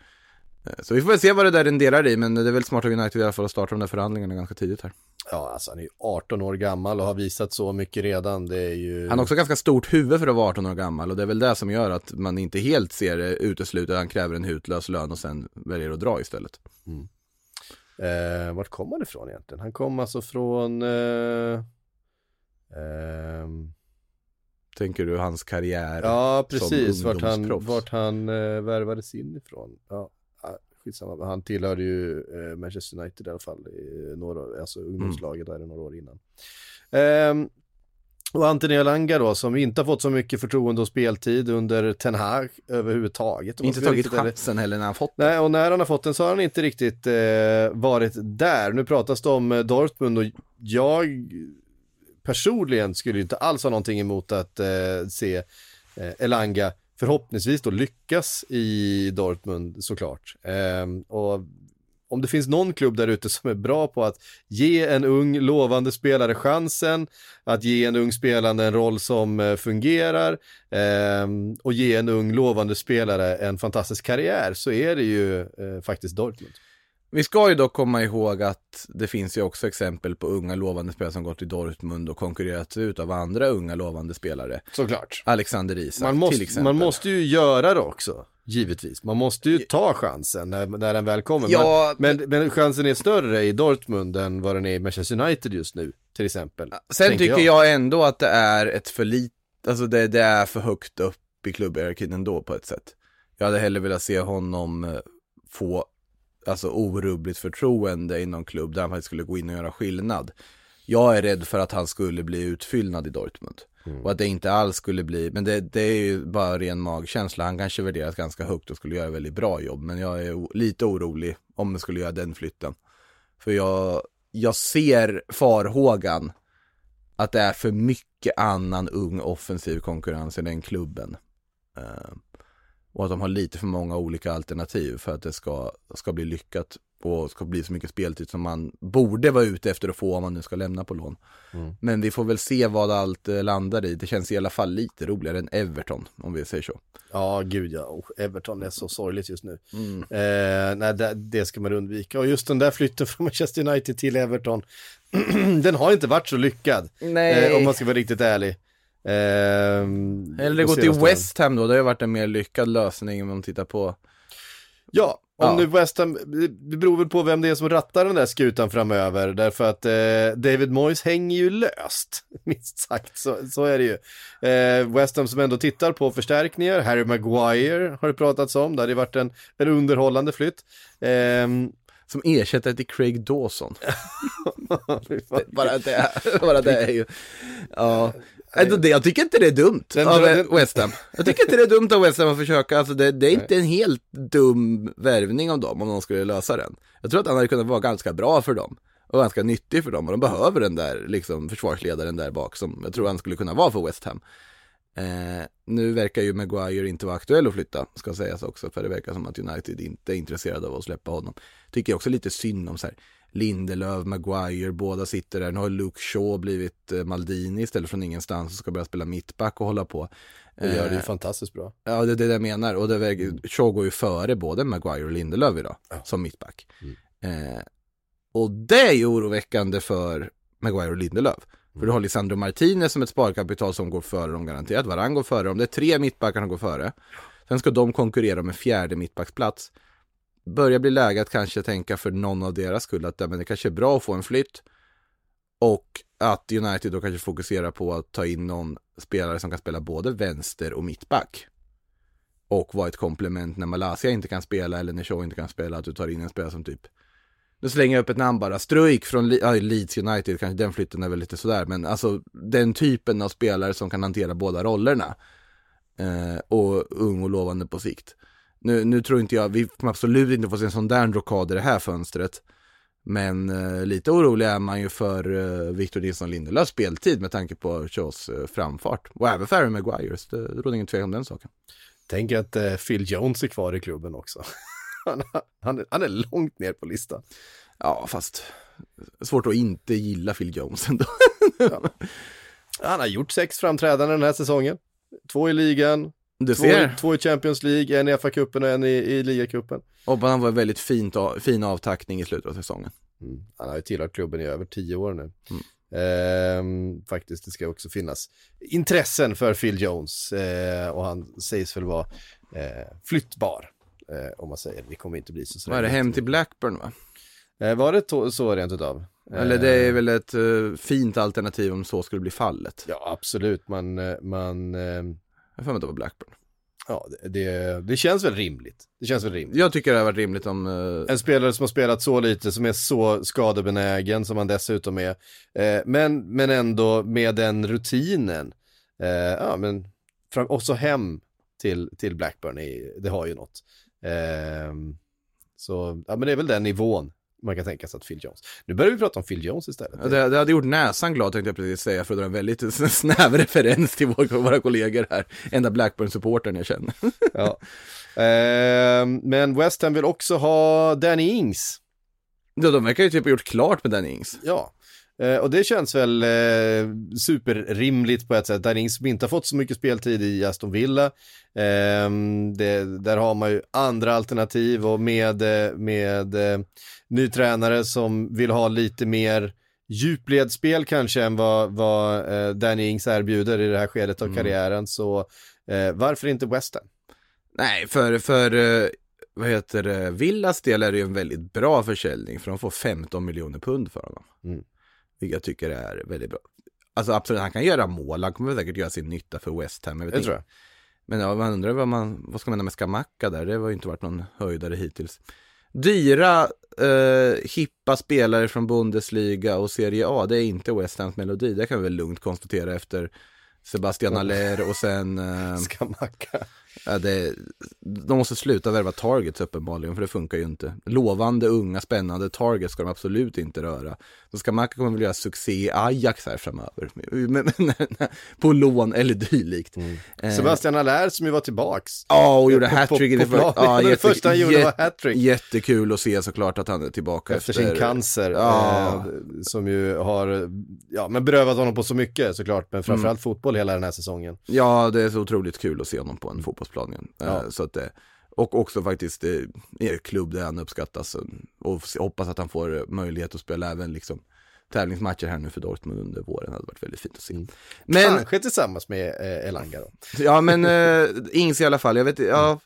Eh, Så vi får väl se vad det där renderar i, men det är väl smart av United i alla fall att starta de där förhandlingarna ganska tidigt här. Ja, alltså han är ju 18 år gammal och har visat så mycket redan, det är ju... Han har också ganska stort huvud för att vara 18 år gammal och det är väl det som gör att man inte helt ser det uteslutet. Han kräver en hutlös lön och sen väljer att dra istället. Eh, vart kom han ifrån egentligen? Han kom alltså från... Eh, ehm, Tänker du hans karriär? ja, som precis. Vart han, vart han eh, värvades in ifrån. Ja, skitsamma. Han tillhörde ju eh, Manchester United i alla fall, i några, alltså ungdomslaget där i några år innan. Ehm, och Anthony Elanga då, som inte har fått så mycket förtroende och speltid under Ten Hag överhuvudtaget. Inte tagit chansen heller när han fått Nej, och när han har fått den så har han inte riktigt eh, varit där. Nu pratas det om eh, Dortmund och jag personligen skulle inte alls ha någonting emot att eh, se eh, Elanga förhoppningsvis då lyckas i Dortmund såklart. Eh, och om det finns någon klubb där ute som är bra på att ge en ung lovande spelare chansen, att ge en ung spelare en roll som eh, fungerar eh, och ge en ung lovande spelare en fantastisk karriär så är det ju eh, faktiskt Dortmund. Vi ska ju dock komma ihåg att det finns ju också exempel på unga lovande spelare som gått till Dortmund och konkurrerats ut av andra unga lovande spelare. Såklart. Alexander Isak Man till måste, exempel. man måste ju göra det också, givetvis. Man måste ju ta chansen när, när den väl kommer. Ja, men, men, men chansen är större i Dortmund än vad den är i Manchester United just nu, till exempel. Sen tycker jag. ändå att det är ett för lit, alltså det, det är för högt upp i klubbhierarkin ändå på ett sätt. Jag hade hellre velat se honom eh, få, alltså orubbligt förtroende i någon klubb där han faktiskt skulle gå in och göra skillnad. Jag är rädd för att han skulle bli utfyllnad i Dortmund. Och att det inte alls skulle bli, men det, det är ju bara ren magkänsla. Han kanske värderas ganska högt och skulle göra väldigt bra jobb. Men jag är lite orolig om man skulle göra den flytten. För jag, jag ser farhågan att det är för mycket annan ung offensiv konkurrens i den klubben. Eh, och att de har lite för många olika alternativ för att det ska, ska bli lyckat och ska bli så mycket speltid som man borde vara ute efter att få om man nu ska lämna på lån. Men vi får väl se vad allt eh, landar i. Det känns i alla fall lite roligare än Everton, om vi säger så. Ja, gud ja. Och Everton är så sorgligt just nu. Mm. Eh, nej, det, det ska man undvika. Och just den där flytten (laughs) från Manchester United till Everton, (clears throat) den har inte varit så lyckad. Eh, om man ska vara riktigt ärlig. Eh, Eller gå till. West Ham då, det har ju varit en mer lyckad lösning om man tittar på. Ja, om Ja. nu West Ham, det beror väl på vem det är som rattar den där skutan framöver, därför att eh, David Moyes hänger ju löst, (laughs) minst sagt, så, så är det ju. Eh, West Ham som ändå tittar på förstärkningar, Harry Maguire har det pratats om, det hade ju varit en, en underhållande flytt. Ehm, Som ersättare till Craig Dawson. (laughs) (laughs) bara det, bara det är ju, ja. Det, jag tycker inte det är dumt Den av den- West Ham. Jag tycker inte det är dumt av West Ham att försöka, alltså det, det är inte en helt dum värvning av dem om de skulle lösa den. Jag tror att han hade kunnat vara ganska bra för dem. Och ganska nyttig för dem. Och de behöver den där liksom, försvarsledaren där bak som jag tror han skulle kunna vara för West Ham. Eh, nu verkar ju Maguire inte vara aktuell att flytta, ska sägas också, för det verkar som att United inte är intresserade av att släppa honom. Tycker också lite synd om så här, Lindelöf, Maguire, båda sitter där. Nu har Luke Shaw blivit eh, Maldini istället från ingenstans och ska börja spela mittback och hålla på. Och gör det ju Eh, fantastiskt bra. Ja, det är det jag menar. Och det väger, Shaw går ju före både Maguire och Lindelöf idag, som mittback. Eh, och det är ju oroväckande för Maguire och Lindelöf. För du har Lisandro Martinez som ett sparkapital som går före dem garanterat. Varann går före dem. Det är tre mittbackar som går före. Sen ska de konkurrera om en fjärde mittbacksplats. Börjar bli läge att kanske tänka för någon av deras skull att ja, men det kanske är bra att få en flytt. Och att United då kanske fokuserar på att ta in någon spelare som kan spela både vänster och mittback. Och vara ett komplement när Malaysia inte kan spela eller när Shaw inte kan spela. Att du tar in en spelare som typ nu slänger jag upp ett namn bara. Struik från Le- äh, Leeds United, kanske den flytten är väl lite sådär. Men alltså den typen av spelare som kan hantera båda rollerna. Eh, och ung och lovande på sikt. Nu, nu tror inte jag, vi kommer absolut inte få se en sån där rockad i det här fönstret. Men eh, lite orolig är man ju för eh, Victor Nilsson Lindelöfs speltid med tanke på Shaws eh, framfart. Och även för Harry Maguire, det råder ingen tvekan om den saken. Tänk att eh, Phil Jones är kvar i klubben också han, han, är- han är långt ner på listan. Ja, fast svårt att inte gilla Phil Jones ändå. Han har gjort sex framträdanden den här säsongen. Två i ligan, Du två, ser. två i Champions League, en i FA-cupen och en i, i ligacupen. Och han var en väldigt fint, fin avtackning i slutet av säsongen. Mm. Han har ju tillhört klubben i över tio år nu. Mm. Ehm, faktiskt, det ska också finnas intressen för Phil Jones eh, och han sägs väl vara eh, flyttbar. Eh, om man säger, det kommer inte bli så Vad är det, hem till Blackburn va? Eh, var det så rent utav? Eller det är väl ett eh, fint alternativ om så skulle bli fallet. Ja, absolut. Man, eh, man, eh, Jag får mig det var Blackburn. ja, det, det, det känns väl rimligt. Det känns väl rimligt. Jag tycker det har varit rimligt om... eh, En spelare som har spelat så lite, som är så skadebenägen som han dessutom är. Eh, men, men ändå med den rutinen. Eh, ja, men fram, och så hem till, till Blackburn, är, det har ju något. Eh, så, ja men det är väl den nivån man kan tänka sig att Phil Jones. Nu börjar vi prata om Phil Jones istället. Ja, Det, det hade gjort näsan glad tänkte jag precis säga för att dra en väldigt (laughs) snäv referens till vår, våra kollegor här. Enda Blackburn-supporten jag känner. (laughs) Ja. Eh, men West Ham vill också ha Danny Ings. Ja, de verkar ju typ ha gjort klart med Danny Ings. Ja. Eh, och det känns väl eh, superrimligt på ett sätt. Danny Ings som inte har fått så mycket speltid i Aston Villa. Eh, det, där har man ju andra alternativ och med, eh, med eh, ny tränare som vill ha lite mer djupledsspel kanske än vad, vad eh, Danny Ings erbjuder i det här skedet av Mm. karriären. Så eh, varför inte West Ham? Nej, för, för vad heter det, Villas del är det ju en väldigt bra försäljning för de får 15 miljoner pund för honom. Mm. Vilket jag tycker är väldigt bra. Alltså absolut, han kan göra mål, han kommer säkert göra sin nytta för West Ham. Jag vet inte. tror jag. Men ja, man undrar vad, man, vad ska man med Skamacka där? Det har ju inte varit någon höjdare hittills. Dyra, eh, hippa spelare från Bundesliga och Serie A, det är inte West Hams melodi. Det kan vi väl lugnt konstatera efter Sebastian Aller och sen... (laughs) Eh, Skamacka. ja, det, de måste sluta värva targets uppenbarligen, för det funkar ju inte. Lovande, unga, spännande targets ska de absolut inte röra. Så Skamacka kommer väl göra succé i Ajax här framöver. (laughs) Men, men, på lån eller dylikt. Eh, Sebastian Allaire som ju var tillbaks. Ja, och gjorde på- hattrick det för, ja, (laughs) Det jätte, första han gjorde var hattrick. Jättekul att se såklart att han är tillbaka efter sin cancer. Ja. Eh, som ju har, ja men berövat honom på så mycket såklart, men framförallt fotboll hela den här säsongen. Ja, det är så otroligt kul att se honom på en fotbollsplan igen. Eh, Ja. Så att det, och också faktiskt eh, en klubb där han uppskattas och hoppas att han får eh, möjlighet att spela även liksom tävlingsmatcher här nu för Dortmund under våren. Det hade varit väldigt fint att se. Men, Kanske tillsammans med eh, Elanga då. ja men (laughs) eh, Ings i alla fall, jag vet ja,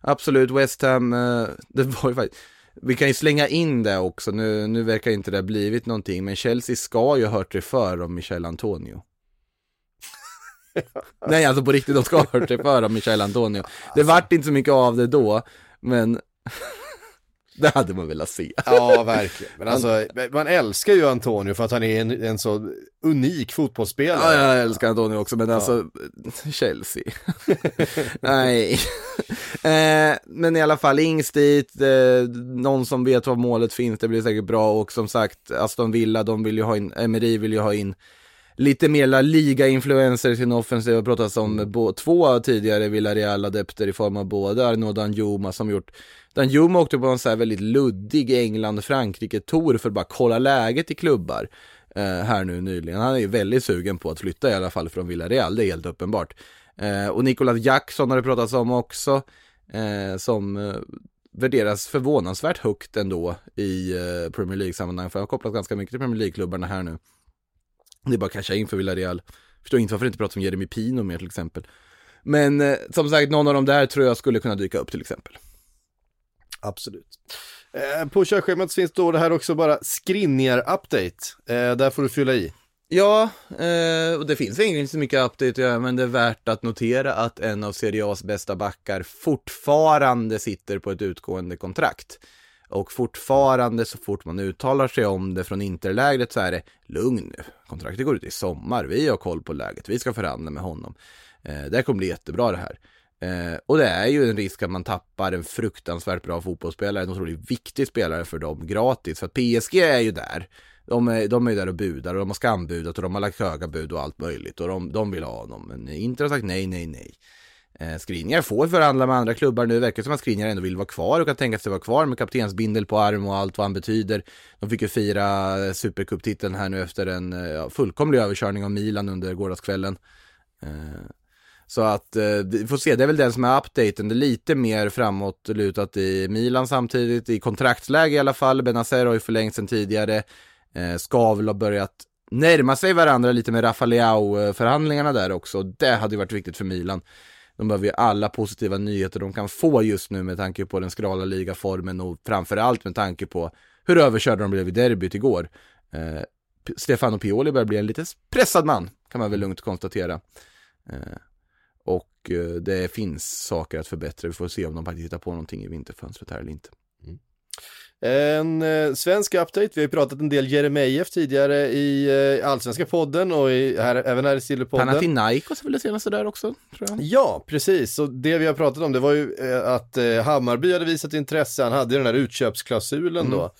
absolut West Ham, eh, det var ju faktiskt vi kan ju slänga in det också, nu, nu verkar inte det ha blivit någonting, men Chelsea ska ju ha hört det för om Michel Antonio. (laughs) Nej, alltså på riktigt, de ska ha hört det för om Michel Antonio. Det vart inte så mycket av det då, men (laughs) det hade man velat se. Ja, verkligen. Men alltså, man älskar ju Antonio för att han är en, en så unik fotbollsspelare. Ja, jag älskar Antonio också, men alltså, (laughs) Chelsea. Nej. eh, men i alla fall, Ings dit, eh, någon som vet var målet finns, det blir säkert bra. Och som sagt, Aston Villa, de vill ju ha in, Emery vill ju ha in lite mer La Liga-influenser i sin offensiv. Det har pratats om bo, två tidigare Villarreal-adepter i form av både Arnaud Danjuma som gjort Danjuma åkte på en så här väldigt luddig England-Frankrike-tour för att bara kolla läget i klubbar eh, här nu nyligen. Han är ju väldigt sugen på att flytta i alla fall från Villarreal, det är helt uppenbart. Eh, och Nicolas Jackson har det pratats om också, eh, som eh, värderas förvånansvärt högt ändå i eh, Premier League-sammanhang, för han har kopplat ganska mycket till Premier League-klubbarna här nu. Det är bara att casha in för Villarreal. Förstår inte varför det inte pratas om Jeremy Pino mer till exempel. Men eh, som sagt, någon av de där tror jag skulle kunna dyka upp till exempel. Absolut. Eh, på körschemat finns då det här också bara Skriniar-update. Eh, där får du fylla i. Ja, eh, och det finns egentligen inte så mycket update att göra, men det är värt att notera att en av Serie A's bästa backar fortfarande sitter på ett utgående kontrakt. Och fortfarande så fort man uttalar sig om det från interlägret så är det lugn nu, kontraktet går ut i sommar, vi har koll på läget, vi ska förhandla med honom. Eh, det här kommer bli jättebra det här. Eh, och det är ju en risk att man tappar en fruktansvärt bra fotbollsspelare, en otroligt viktig spelare för dem gratis. För PSG är ju där. De är, de är ju där och budar och de har skambudat och de har lagt höga bud och allt möjligt och de, de vill ha honom. Men Inter har sagt nej, nej, nej. Eh, Skriniar får förhandla med andra klubbar nu. Det verkar som att Skriniar ändå vill vara kvar och kan tänka sig vara kvar med kaptensbindel på arm och allt vad han betyder. De fick ju fira supercuptiteln här nu efter en eh, ja, fullkomlig överkörning av Milan under gårdagskvällen. Eh, så att eh, vi får se, det är väl den som är updaten. Det är lite mer framåtlutat i Milan samtidigt, i kontraktsläge i alla fall. Benazer har ju förlängt sen tidigare. Eh, Skavl har börjat närma sig varandra lite med Rafael-förhandlingarna eh, där också. Det hade ju varit viktigt för Milan. De behöver ju alla positiva nyheter de kan få just nu med tanke på den skrala ligaformen och framförallt med tanke på hur överkörda de blev i derbyt igår. Eh, Stefano Pioli börjar bli en lite pressad man, kan man väl lugnt konstatera. Eh, och eh, det finns saker att förbättra. Vi får se om de faktiskt hittar på någonting i vinterfönstret här eller inte. Mm. En eh, svensk update, vi har ju pratat en del Jeremejeff tidigare i eh, Allsvenska podden och i, här, även här i Sillypodden. Panathinaikos väl det senaste där också, tror jag. Ja, precis. Och det vi har pratat om det var ju eh, att eh, Hammarby hade visat intresse, han hade den här utköpsklausulen då.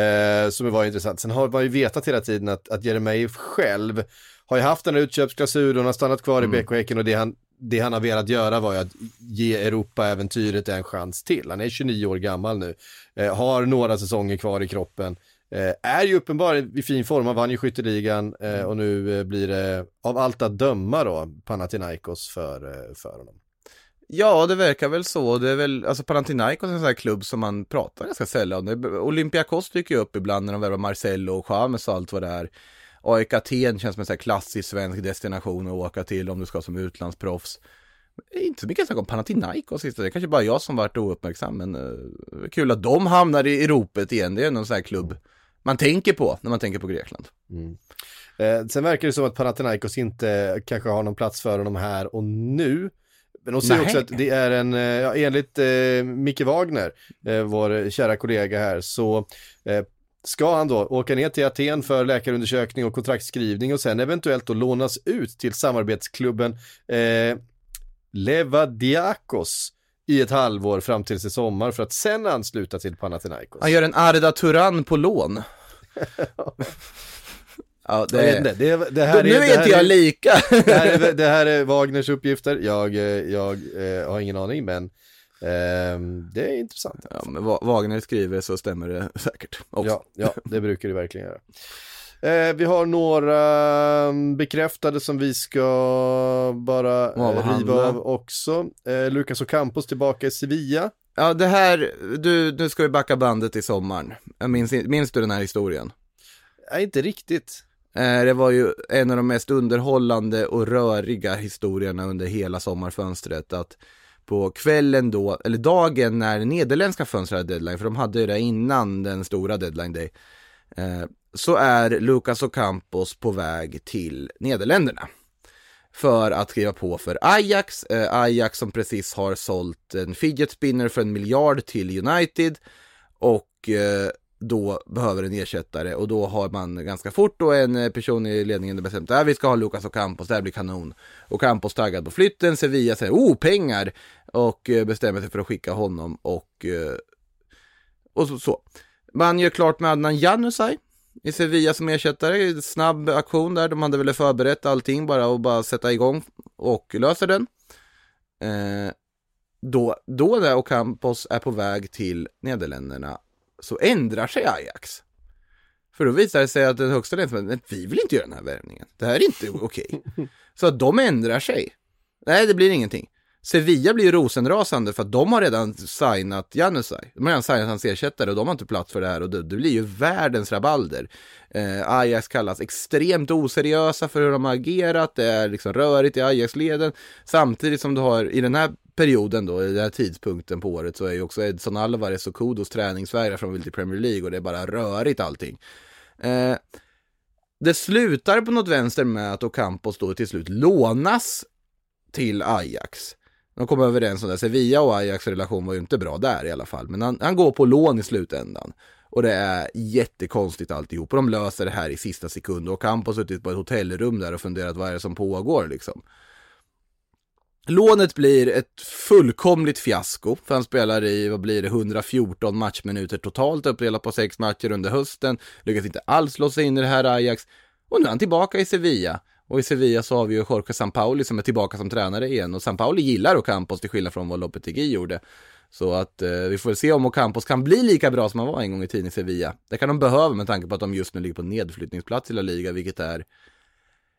Eh, som var intressant. Sen har man ju vetat hela tiden att, att Jeremejeff själv har ju haft den här utköpsklausulen, har stannat kvar i BK Häcken och det han, det han har velat göra var ju att ge Europa-äventyret en chans till. Han är 29 år gammal nu, eh, har några säsonger kvar i kroppen. eh, är ju uppenbarligen i fin form, han vann ju skytteligan eh, och nu eh, blir det av allt att döma då Panathinaikos för, eh, för honom. Ja, det verkar väl så. Det är väl, alltså Panathinaikos är en sån här klubb som man pratar ganska sällan om. Olympiakos dyker ju upp ibland när de värvar Marcello och Chamez och allt vad det är. AIK Aten känns som en sån här klassisk svensk destination att åka till om du ska som utlandsproffs. Inte så mycket snack om Panathinaikos sista, det är kanske bara jag som varit ouppmärksam, men uh, kul att de hamnar i, i ropet igen. Det är någon sån här klubb man tänker på när man tänker på Grekland. Mm. Eh, sen verkar det som att Panathinaikos inte kanske har någon plats för honom här och nu. Men de säger också att det är en, eh, ja, enligt eh, Micke Wagner, eh, vår kära kollega här, så eh, ska han då åka ner till Aten för läkarundersökning och kontraktskrivning och sen eventuellt då lånas ut till samarbetsklubben eh, Levadiakos i ett halvår fram till i sommar för att sen ansluta till Panathinaikos. Han gör en Arda Turan på lån. (laughs) Ja, det, är, det, det, det här nu är, är inte jag lika. det, här är, (laughs) det här är Wagners uppgifter, jag, eh, jag eh, har ingen aning men det är intressant. Ja, men Wagner skriver så stämmer det (laughs) säkert också. Ja, ja det brukar det verkligen göra. Eh, vi har några mm, bekräftade som vi ska bara eh, riva av också. Eh, Lucas Ocampos tillbaka i Sevilla. Ja, det här, du, nu ska vi backa bandet i sommaren. Minns, minns du den här historien? Nej, inte riktigt. Eh, det var ju en av de mest underhållande och röriga historierna under hela sommarfönstret. Att på kvällen då, eller dagen när nederländska fönstret hade deadline, för de hade ju det innan den stora deadline day, eh, så är Lucas Ocampos på väg till Nederländerna. För att skriva på för Ajax, eh, Ajax som precis har sålt en fidget spinner för en miljard till United. Och eh, då behöver en ersättare och då har man ganska fort då en eh, person i ledningen bestämt att vi ska ha Lucas och Campos, det här blir kanon. Och Campos taggad på flytten, Sevilla säger oh pengar och eh, bestämmer sig för att skicka honom och, eh, och så, så. Man gör klart med Adnan Janusaj i Sevilla som ersättare, snabb aktion där, de hade väl förberett allting bara och bara sätta igång och löser den. Eh, då, då när Ocampos är på väg till Nederländerna så ändrar sig Ajax. För då visar det sig att den högsta ledningen vi vill inte göra den här värvningen. Det här är inte okej. Okay. (laughs) Så att de ändrar sig. Nej, det blir ingenting. Sevilla blir ju rosenrasande för att de har redan signat Janusaj. De har redan signat hans ersättare och de har inte plats för det här och det, det blir ju världens rabalder. Eh, Ajax kallas extremt oseriösa för hur de har agerat, det är liksom rörigt i Ajax-leden. Samtidigt som du har i den här perioden då, i den här tidpunkten på året så är ju också Edson Alvarez och Kudos träningsvägrar från vill till Premier League och det är bara rörigt allting. Eh, det slutar på något vänster med att Ocampos då till slut lånas till Ajax. De kom överens om det. Sevilla och Ajax relation var ju inte bra där i alla fall. Men han, han går på lån i slutändan. Och det är jättekonstigt alltihop. Och de löser det här i sista sekund. Och Camp har suttit på ett hotellrum där och funderat vad är det som pågår liksom. Lånet blir ett fullkomligt fiasko, för han spelar i, vad blir det, 114 matchminuter totalt uppdelat på sex matcher under hösten, lyckas inte alls slå sig in i det här Ajax, och nu är han tillbaka i Sevilla. Och i Sevilla så har vi ju Jorge Sampaoli som är tillbaka som tränare igen, och Sampaoli gillar Ocampos till skillnad från vad Lopetegui gjorde. Så att eh, vi får se om Ocampos kan bli lika bra som han var en gång i tiden i Sevilla. Det kan de behöva med tanke på att de just nu ligger på nedflyttningsplats i La Liga, vilket är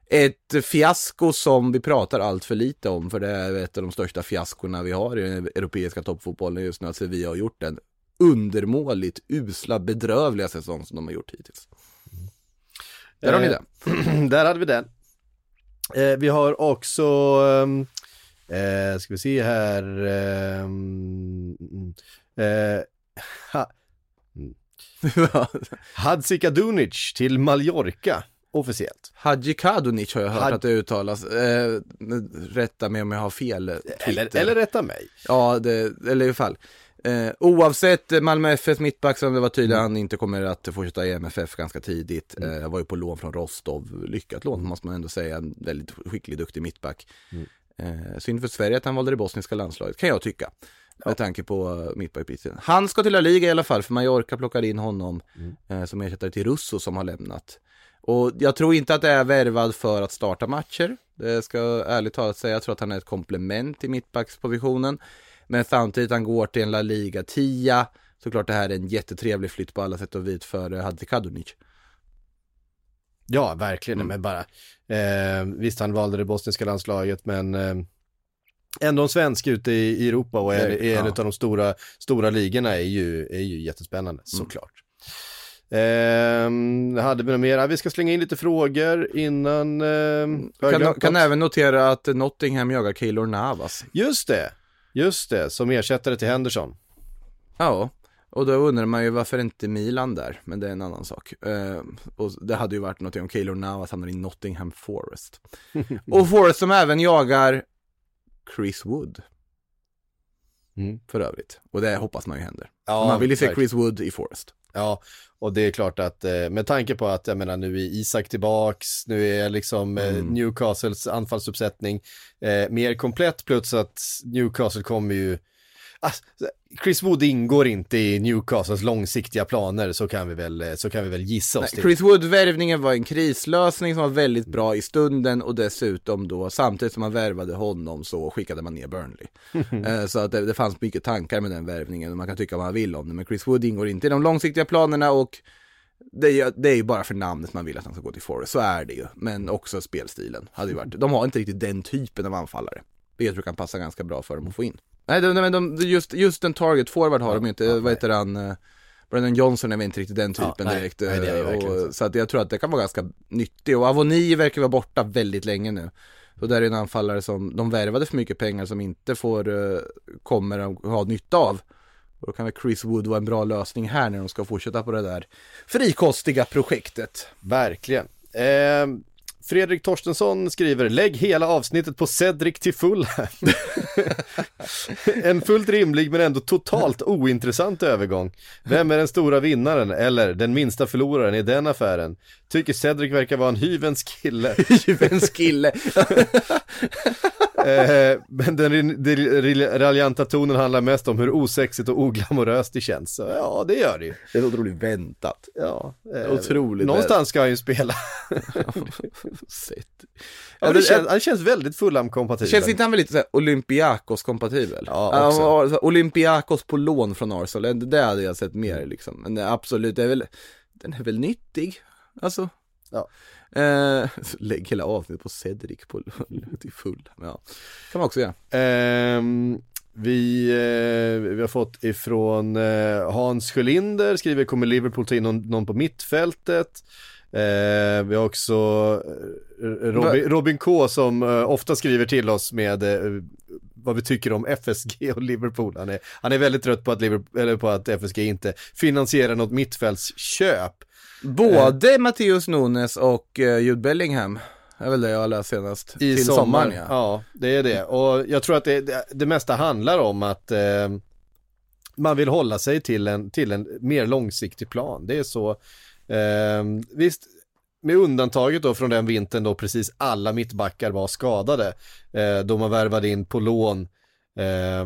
ett fiasko som vi pratar allt för lite om, för det är ett av de största fiaskorna vi har i den europeiska toppfotbollen just nu, att vi har gjort en undermåligt usla, bedrövliga säsong som de har gjort hittills. Där har ni det. (clears throat) där hade vi den. Eh, vi har också, ehm, eh, ska vi se här, ehm, eh, ha, (laughs) Hadzika Dunic till Mallorca officiellt. Hadji Kadunic har jag hört Had... att det uttalas. Eh, rätta mig om jag har fel. Eh, eller, eller rätta mig. Ja, det, eller i alla fall. Eh, oavsett Malmö FF mittback som det var tydligt mm. han inte kommer att fortsätta i MFF ganska tidigt. Mm. Eh, var ju på lån från Rostov. Lyckat lån måste man ändå säga. En väldigt skicklig, duktig mittback. Mm. Eh, synd för Sverige att han valde det bosniska landslaget, kan jag tycka. Ja. Med tanke på mittbackprisen. Han ska till La Liga i alla fall, för Mallorca plockar in honom mm. eh, som ersättare till Russo som har lämnat. Och jag tror inte att det är värvad för att starta matcher. Det ska jag ärligt talat säga. Jag tror att han är ett komplement i mittbackspositionen. Men samtidigt han går till en La Liga 10 såklart det här är en jättetrevlig flytt på alla sätt och vis för eh, Hadzi Kadunic. Ja, verkligen. Mm. Men bara, eh, visst han valde det bosniska landslaget, men eh, ändå en svensk ute i, i Europa och är, är en ja. av de stora, stora ligorna är ju, är ju jättespännande, Mm. såklart. Eh, hade vi något mer? Vi ska slänga in lite frågor innan... Eh, Kan, kan även notera att Nottingham jagar Keylor Navas. Just det, just det, som ersättare till Henderson. Ja, och då undrar man ju varför inte Milan där, men det är en annan sak. Eh, och det hade ju varit något om Keylor Navas hamnar i Nottingham Forest. (laughs) och Forest som även jagar Chris Wood. Mm. För övrigt. Och det hoppas man ju händer. Ja, man vill ju se. Chris Wood i Forest. Ja, och det är klart att eh, med tanke på att, jag menar, nu är Isak tillbaks, nu är liksom eh, Mm. Newcastles anfallsuppsättning eh, mer komplett, plus att Newcastle kommer ju, alltså, Chris Wood ingår inte i Newcastles långsiktiga planer, så kan vi väl, så kan vi väl gissa oss Nej, till. Chris Wood-värvningen var en krislösning som var väldigt bra i stunden och dessutom då samtidigt som man värvade honom så skickade man ner Burnley. (laughs) Eh, så att det, det fanns mycket tankar med den värvningen och man kan tycka vad man vill om det. Men Chris Wood ingår inte i de långsiktiga planerna och det är, ju- det är ju bara för namnet man vill att han ska gå till Forest, så är det ju. Men också spelstilen hade ju varit, de har inte riktigt den typen av anfallare. Det jag tror kan passa ganska bra för dem att få in. Nej, de, de, de, just, just en target forward har de ju inte, ja, vad heter han? eh, Brandon Johnson är väl inte riktigt den typen Ja, nej, direkt. nej, det är eh, verkligen så. och, så att jag tror att det kan vara ganska nyttig. Och Avoni verkar vara borta väldigt länge nu. Så där är en anfallare som de värvade för mycket pengar som inte får, eh, kommer att ha nytta av. Och då kan väl Chris Wood vara en bra lösning här när de ska fortsätta på det där frikostiga projektet. Verkligen. Eh, Fredrik Torstensson skriver, lägg hela avsnittet på Cedric till Fulham. (laughs) en fullt rimlig men ändå totalt ointressant övergång. Vem är den stora vinnaren eller den minsta förloraren i den affären? Tycker Cedric verkar vara en hyvens kille. (laughs) Hyvens kille. (laughs) Eh, men den, den raljanta tonen handlar mest om hur osexigt och oglamoröst det känns. Så, ja, det gör det ju. Det är otroligt väntat. Ja, eh, Otroligt Någonstans ska han ju spela. (laughs) Ja, det känns, han känns väldigt Fulham-kompatibel. Känns inte han väl lite såhär Olympiakos-kompatibel? Ja, också. Olympiakos på lån från Arsenal, det hade jag sett mer liksom. Men absolut, det är väl, den är väl nyttig, alltså. Ja. Eh, (laughs) lägg hela avsnittet på Cedric på till full. Ja, kan man också göra. Ehm, vi, eh, vi har fått ifrån eh, Hans Sjölinder, skriver kommer Liverpool ta in någon, någon på mittfältet. Eh, vi har också eh, Robin, Robin K som eh, ofta skriver till oss med eh, vad vi tycker om FSG och Liverpool. Han är, han är väldigt trött på att, Liverpool, eller på att FSG inte finansierar något mittfältsköp. Både Matteus Nunes och eh, Jude Bellingham, är väl det jag har läst senast. I till sommar, sommaren ja. ja. det är det. Och jag tror att det, det, det mesta handlar om att eh, man vill hålla sig till en, till en mer långsiktig plan. Det är så, eh, visst, med undantaget då från den vintern då precis alla mittbackar var skadade, eh, då man värvade in på lån, eh,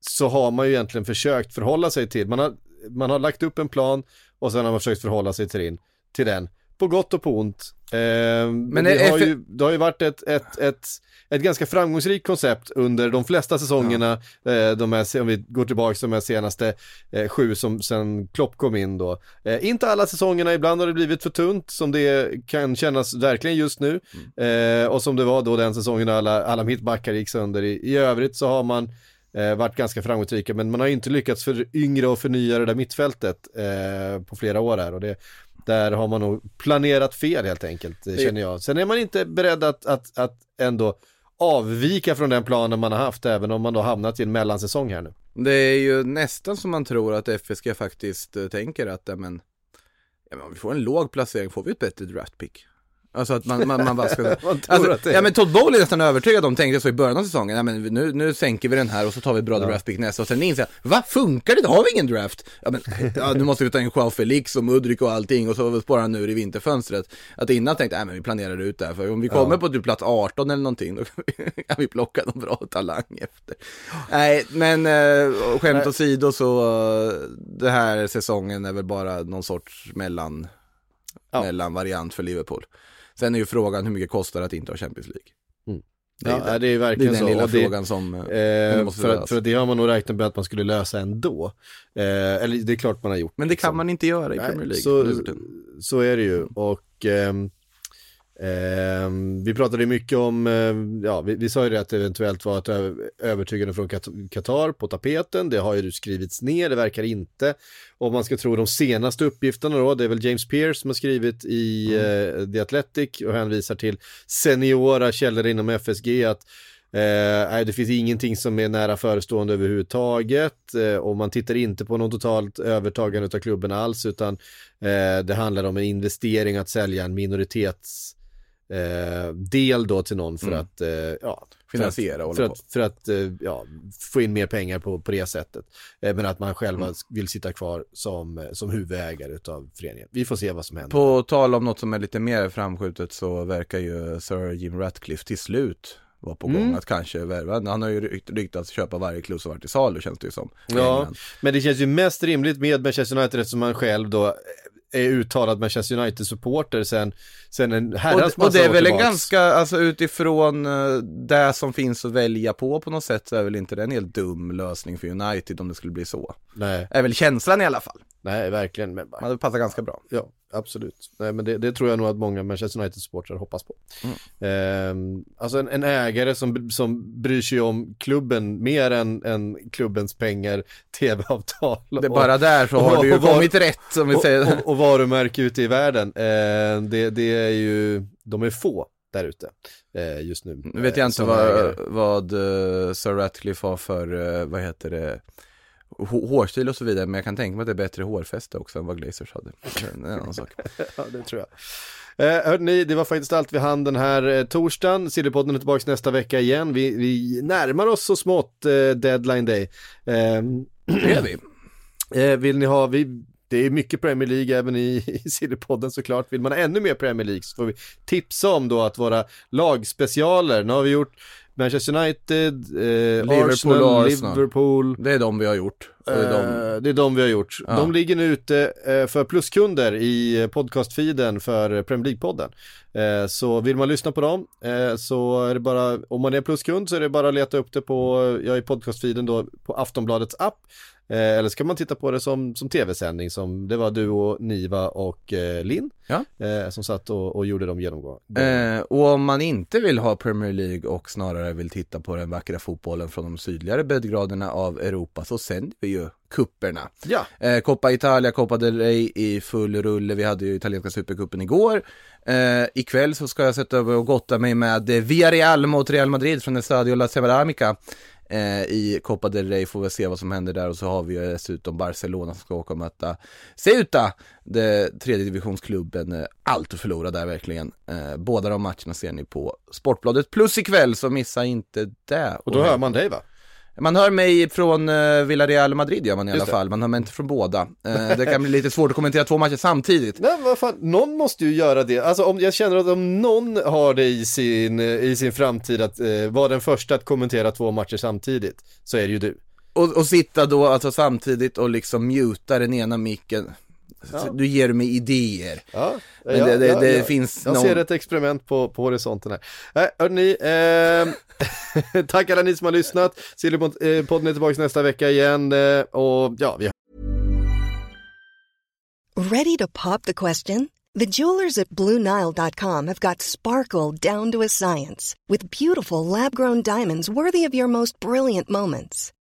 så har man ju egentligen försökt förhålla sig till, man har, man har lagt upp en plan och sen har man försökt förhålla sig till den, till den på gott och på ont. Eh, men det, har ju, det har ju varit ett, ett, ett, ett ganska framgångsrikt koncept under de flesta säsongerna, eh, de här, om vi går tillbaka till de här senaste eh, sju som sen Klopp kom in då. Eh, inte alla säsongerna, ibland har det blivit för tunt som det kan kännas verkligen just nu. Eh, och som det var då den säsongen alla, alla mittbackar gick sönder. I, I övrigt så har man eh, varit ganska framgångsrika men man har inte lyckats för yngre och förnya det där mittfältet eh, på flera år här och det där har man nog planerat fel helt enkelt, det känner jag. Sen är man inte beredd att, att, att ändå avvika från den planen man har haft, även om man då hamnat i en mellansäsong här nu. Det är ju nästan som man tror att FSG faktiskt eh, tänker att, men, ja, men om vi får en låg placering får vi ett bättre draftpick. Alltså att man, man, man bara ska... (laughs) Man alltså, det Ja men Todd Bowley är nästan övertygad om, tänkte så i början av säsongen, ja men nu, nu sänker vi den här och så tar vi bra draftpick nästa och sen inser jag, va funkar det? Har vi ingen draft. Ja men, ja, nu måste vi ta in Joao Felix och Mudrik och allting och så spara nu i vinterfönstret. Att innan tänkte nej men vi planerar ut det här, för om vi kommer på typ plats 18 eller någonting, då kan (laughs) vi, kan vi plocka någon bra talang efter. Nej, men eh, skämt åsido så, eh, det här säsongen är väl bara någon sorts mellan, Ja. mellanvariant för Liverpool. Sen är ju frågan hur mycket kostar det att inte ha Champions League. Det är Ja, det. är ju Det är verkligen den så. lilla Och det- frågan som eh, Eh, måste för, att, för att det har man nog räknat med att man skulle lösa ändå. Eh, eller det är klart man har gjort. Men det kan liksom. man inte göra i Nej, Premier League. Så, så är det ju. Och ehm, ehm, vi pratade mycket om, eh, ja vi, vi sa ju det att det eventuellt var ett övertygande från Qatar på tapeten. Det har ju skrivits ner, det verkar inte. Om man ska tro de senaste uppgifterna då, det är väl James Pearce som har skrivit i eh, The Athletic och hänvisar till seniora källor inom FSG att Eh, det finns ingenting som är nära förestående överhuvudtaget eh, och man tittar inte på något totalt övertagande av klubben alls utan eh, det handlar om en investering att sälja en minoritets eh, del då till någon för Mm. att eh, ja, Finansiera och för att, för att, för att eh, ja, få in mer pengar på, på det sättet. Eh, men att man själva Mm. vill sitta kvar som, eh, som huvudägare utav föreningen. Vi får se vad som händer. På tal om något som är lite mer framskjutet så verkar ju Sir Jim Ratcliffe till slut vara på gång Mm. att kanske värva. Han har ju rykt, ryktats köpa varje klubb som varit i salu känns det ju som. Ja, men det känns ju mest rimligt med Manchester United eftersom man själv då är uttalad Manchester United-supporter sen, sen en herrans Och, och det massa är väl en ganska, alltså utifrån eh, det som finns att välja på på något sätt så är väl inte det en helt dum lösning för United om det skulle bli så. Nej, Är väl känslan i alla fall. nej, verkligen. Men, Man hade passat ganska bra. ja, absolut. Nej, men det, det tror jag nog att många Manchester United-supportrar hoppas på. Mm. Ehm, alltså en, en ägare som, som bryr sig om klubben mer än, än klubbens pengar, (laughs) tv-avtal. Det är bara där så och- har du ju och var- kommit rätt som vi säger. och, och varumärke ute i världen. Eh, det, det är ju, de är få där ute eh, just nu. Nu vet jag eh, inte vad, ägare. vad eh, Sir Ratcliffe har för, eh, vad heter det, hårstil och så vidare, men jag kan tänka mig att det är bättre hårfäste också än vad Glazers hade. Det är en annan sak. (laughs) Ja, det tror jag. Eh, hörde ni, det var faktiskt allt vi hann den här eh, torsdagen. Sillypodden är tillbaka nästa vecka igen. Vi, vi närmar oss så smått eh, deadline day. Eh, Det är vi. (clears throat) eh, vill ni ha, vi, det är mycket Premier League även i, (laughs) i Sillypodden såklart. Vill man ha ännu mer Premier League så får vi tipsa om då att våra lagspecialer, nu har vi gjort Manchester United, eh, Liverpool Arsenal, Arsenal. Liverpool, Det är de vi har gjort. Det är de. Eh, det är de vi har gjort. Ja. De ligger nu ute eh, för pluskunder i podcastfeeden för Premier League-podden. Eh, Så vill man lyssna på dem eh, så är det bara, om man är pluskund så är det bara att leta upp det på, ja i podcastfeeden då, på Aftonbladets app. Eh, Eller så kan man titta på det som, som tv-sändning som det var du och Niva och eh, Linn Ja. eh, som satt och, och gjorde de genomgång. Och om man inte vill ha Premier League och snarare vill titta på den vackra fotbollen från de sydligare breddgraderna av Europa så sänder vi ju kupperna. Ja, Eh, Coppa Italia, Coppa del Rey i full rulle. Vi hade ju italienska supercupen igår. Eh, ikväll så ska jag sätta över och gotta mig med Villarreal mot Real Madrid från Estadio La Ceramica. Eh, I Copa del Rey får vi se vad som händer där och så har vi ju dessutom Barcelona som ska åka och möta Ceuta, det tredje divisionsklubben. Eh, allt att förlora där verkligen. Eh, båda de matcherna ser ni på Sportbladet plus ikväll så missa inte det. och då hör man dig va? Man hör mig från uh, Villarreal Madrid gör man i alla fall, man hör mig inte från båda. Eh, det kan bli lite svårt att kommentera två matcher samtidigt. Nej, vad fan, någon måste ju göra det. Alltså om jag känner att om någon har det i sin, i sin framtid att eh, vara den första att kommentera två matcher samtidigt, så är det ju du. Och, och sitta då alltså samtidigt och liksom muta den ena micken. Så Du ger mig idéer. Ja, Men ja, det- det- ja, det ja. finns Jag någon- ser ett experiment på, på horisonten här. Nej, hörni, eh, (laughs) tack alla ni som har lyssnat. Sillypodden är tillbaka nästa vecka igen eh, och ja, vi Ready to pop the question? The jewelers at BlueNile.com have got sparkle down to a science with beautiful lab grown diamonds worthy of your most brilliant moments.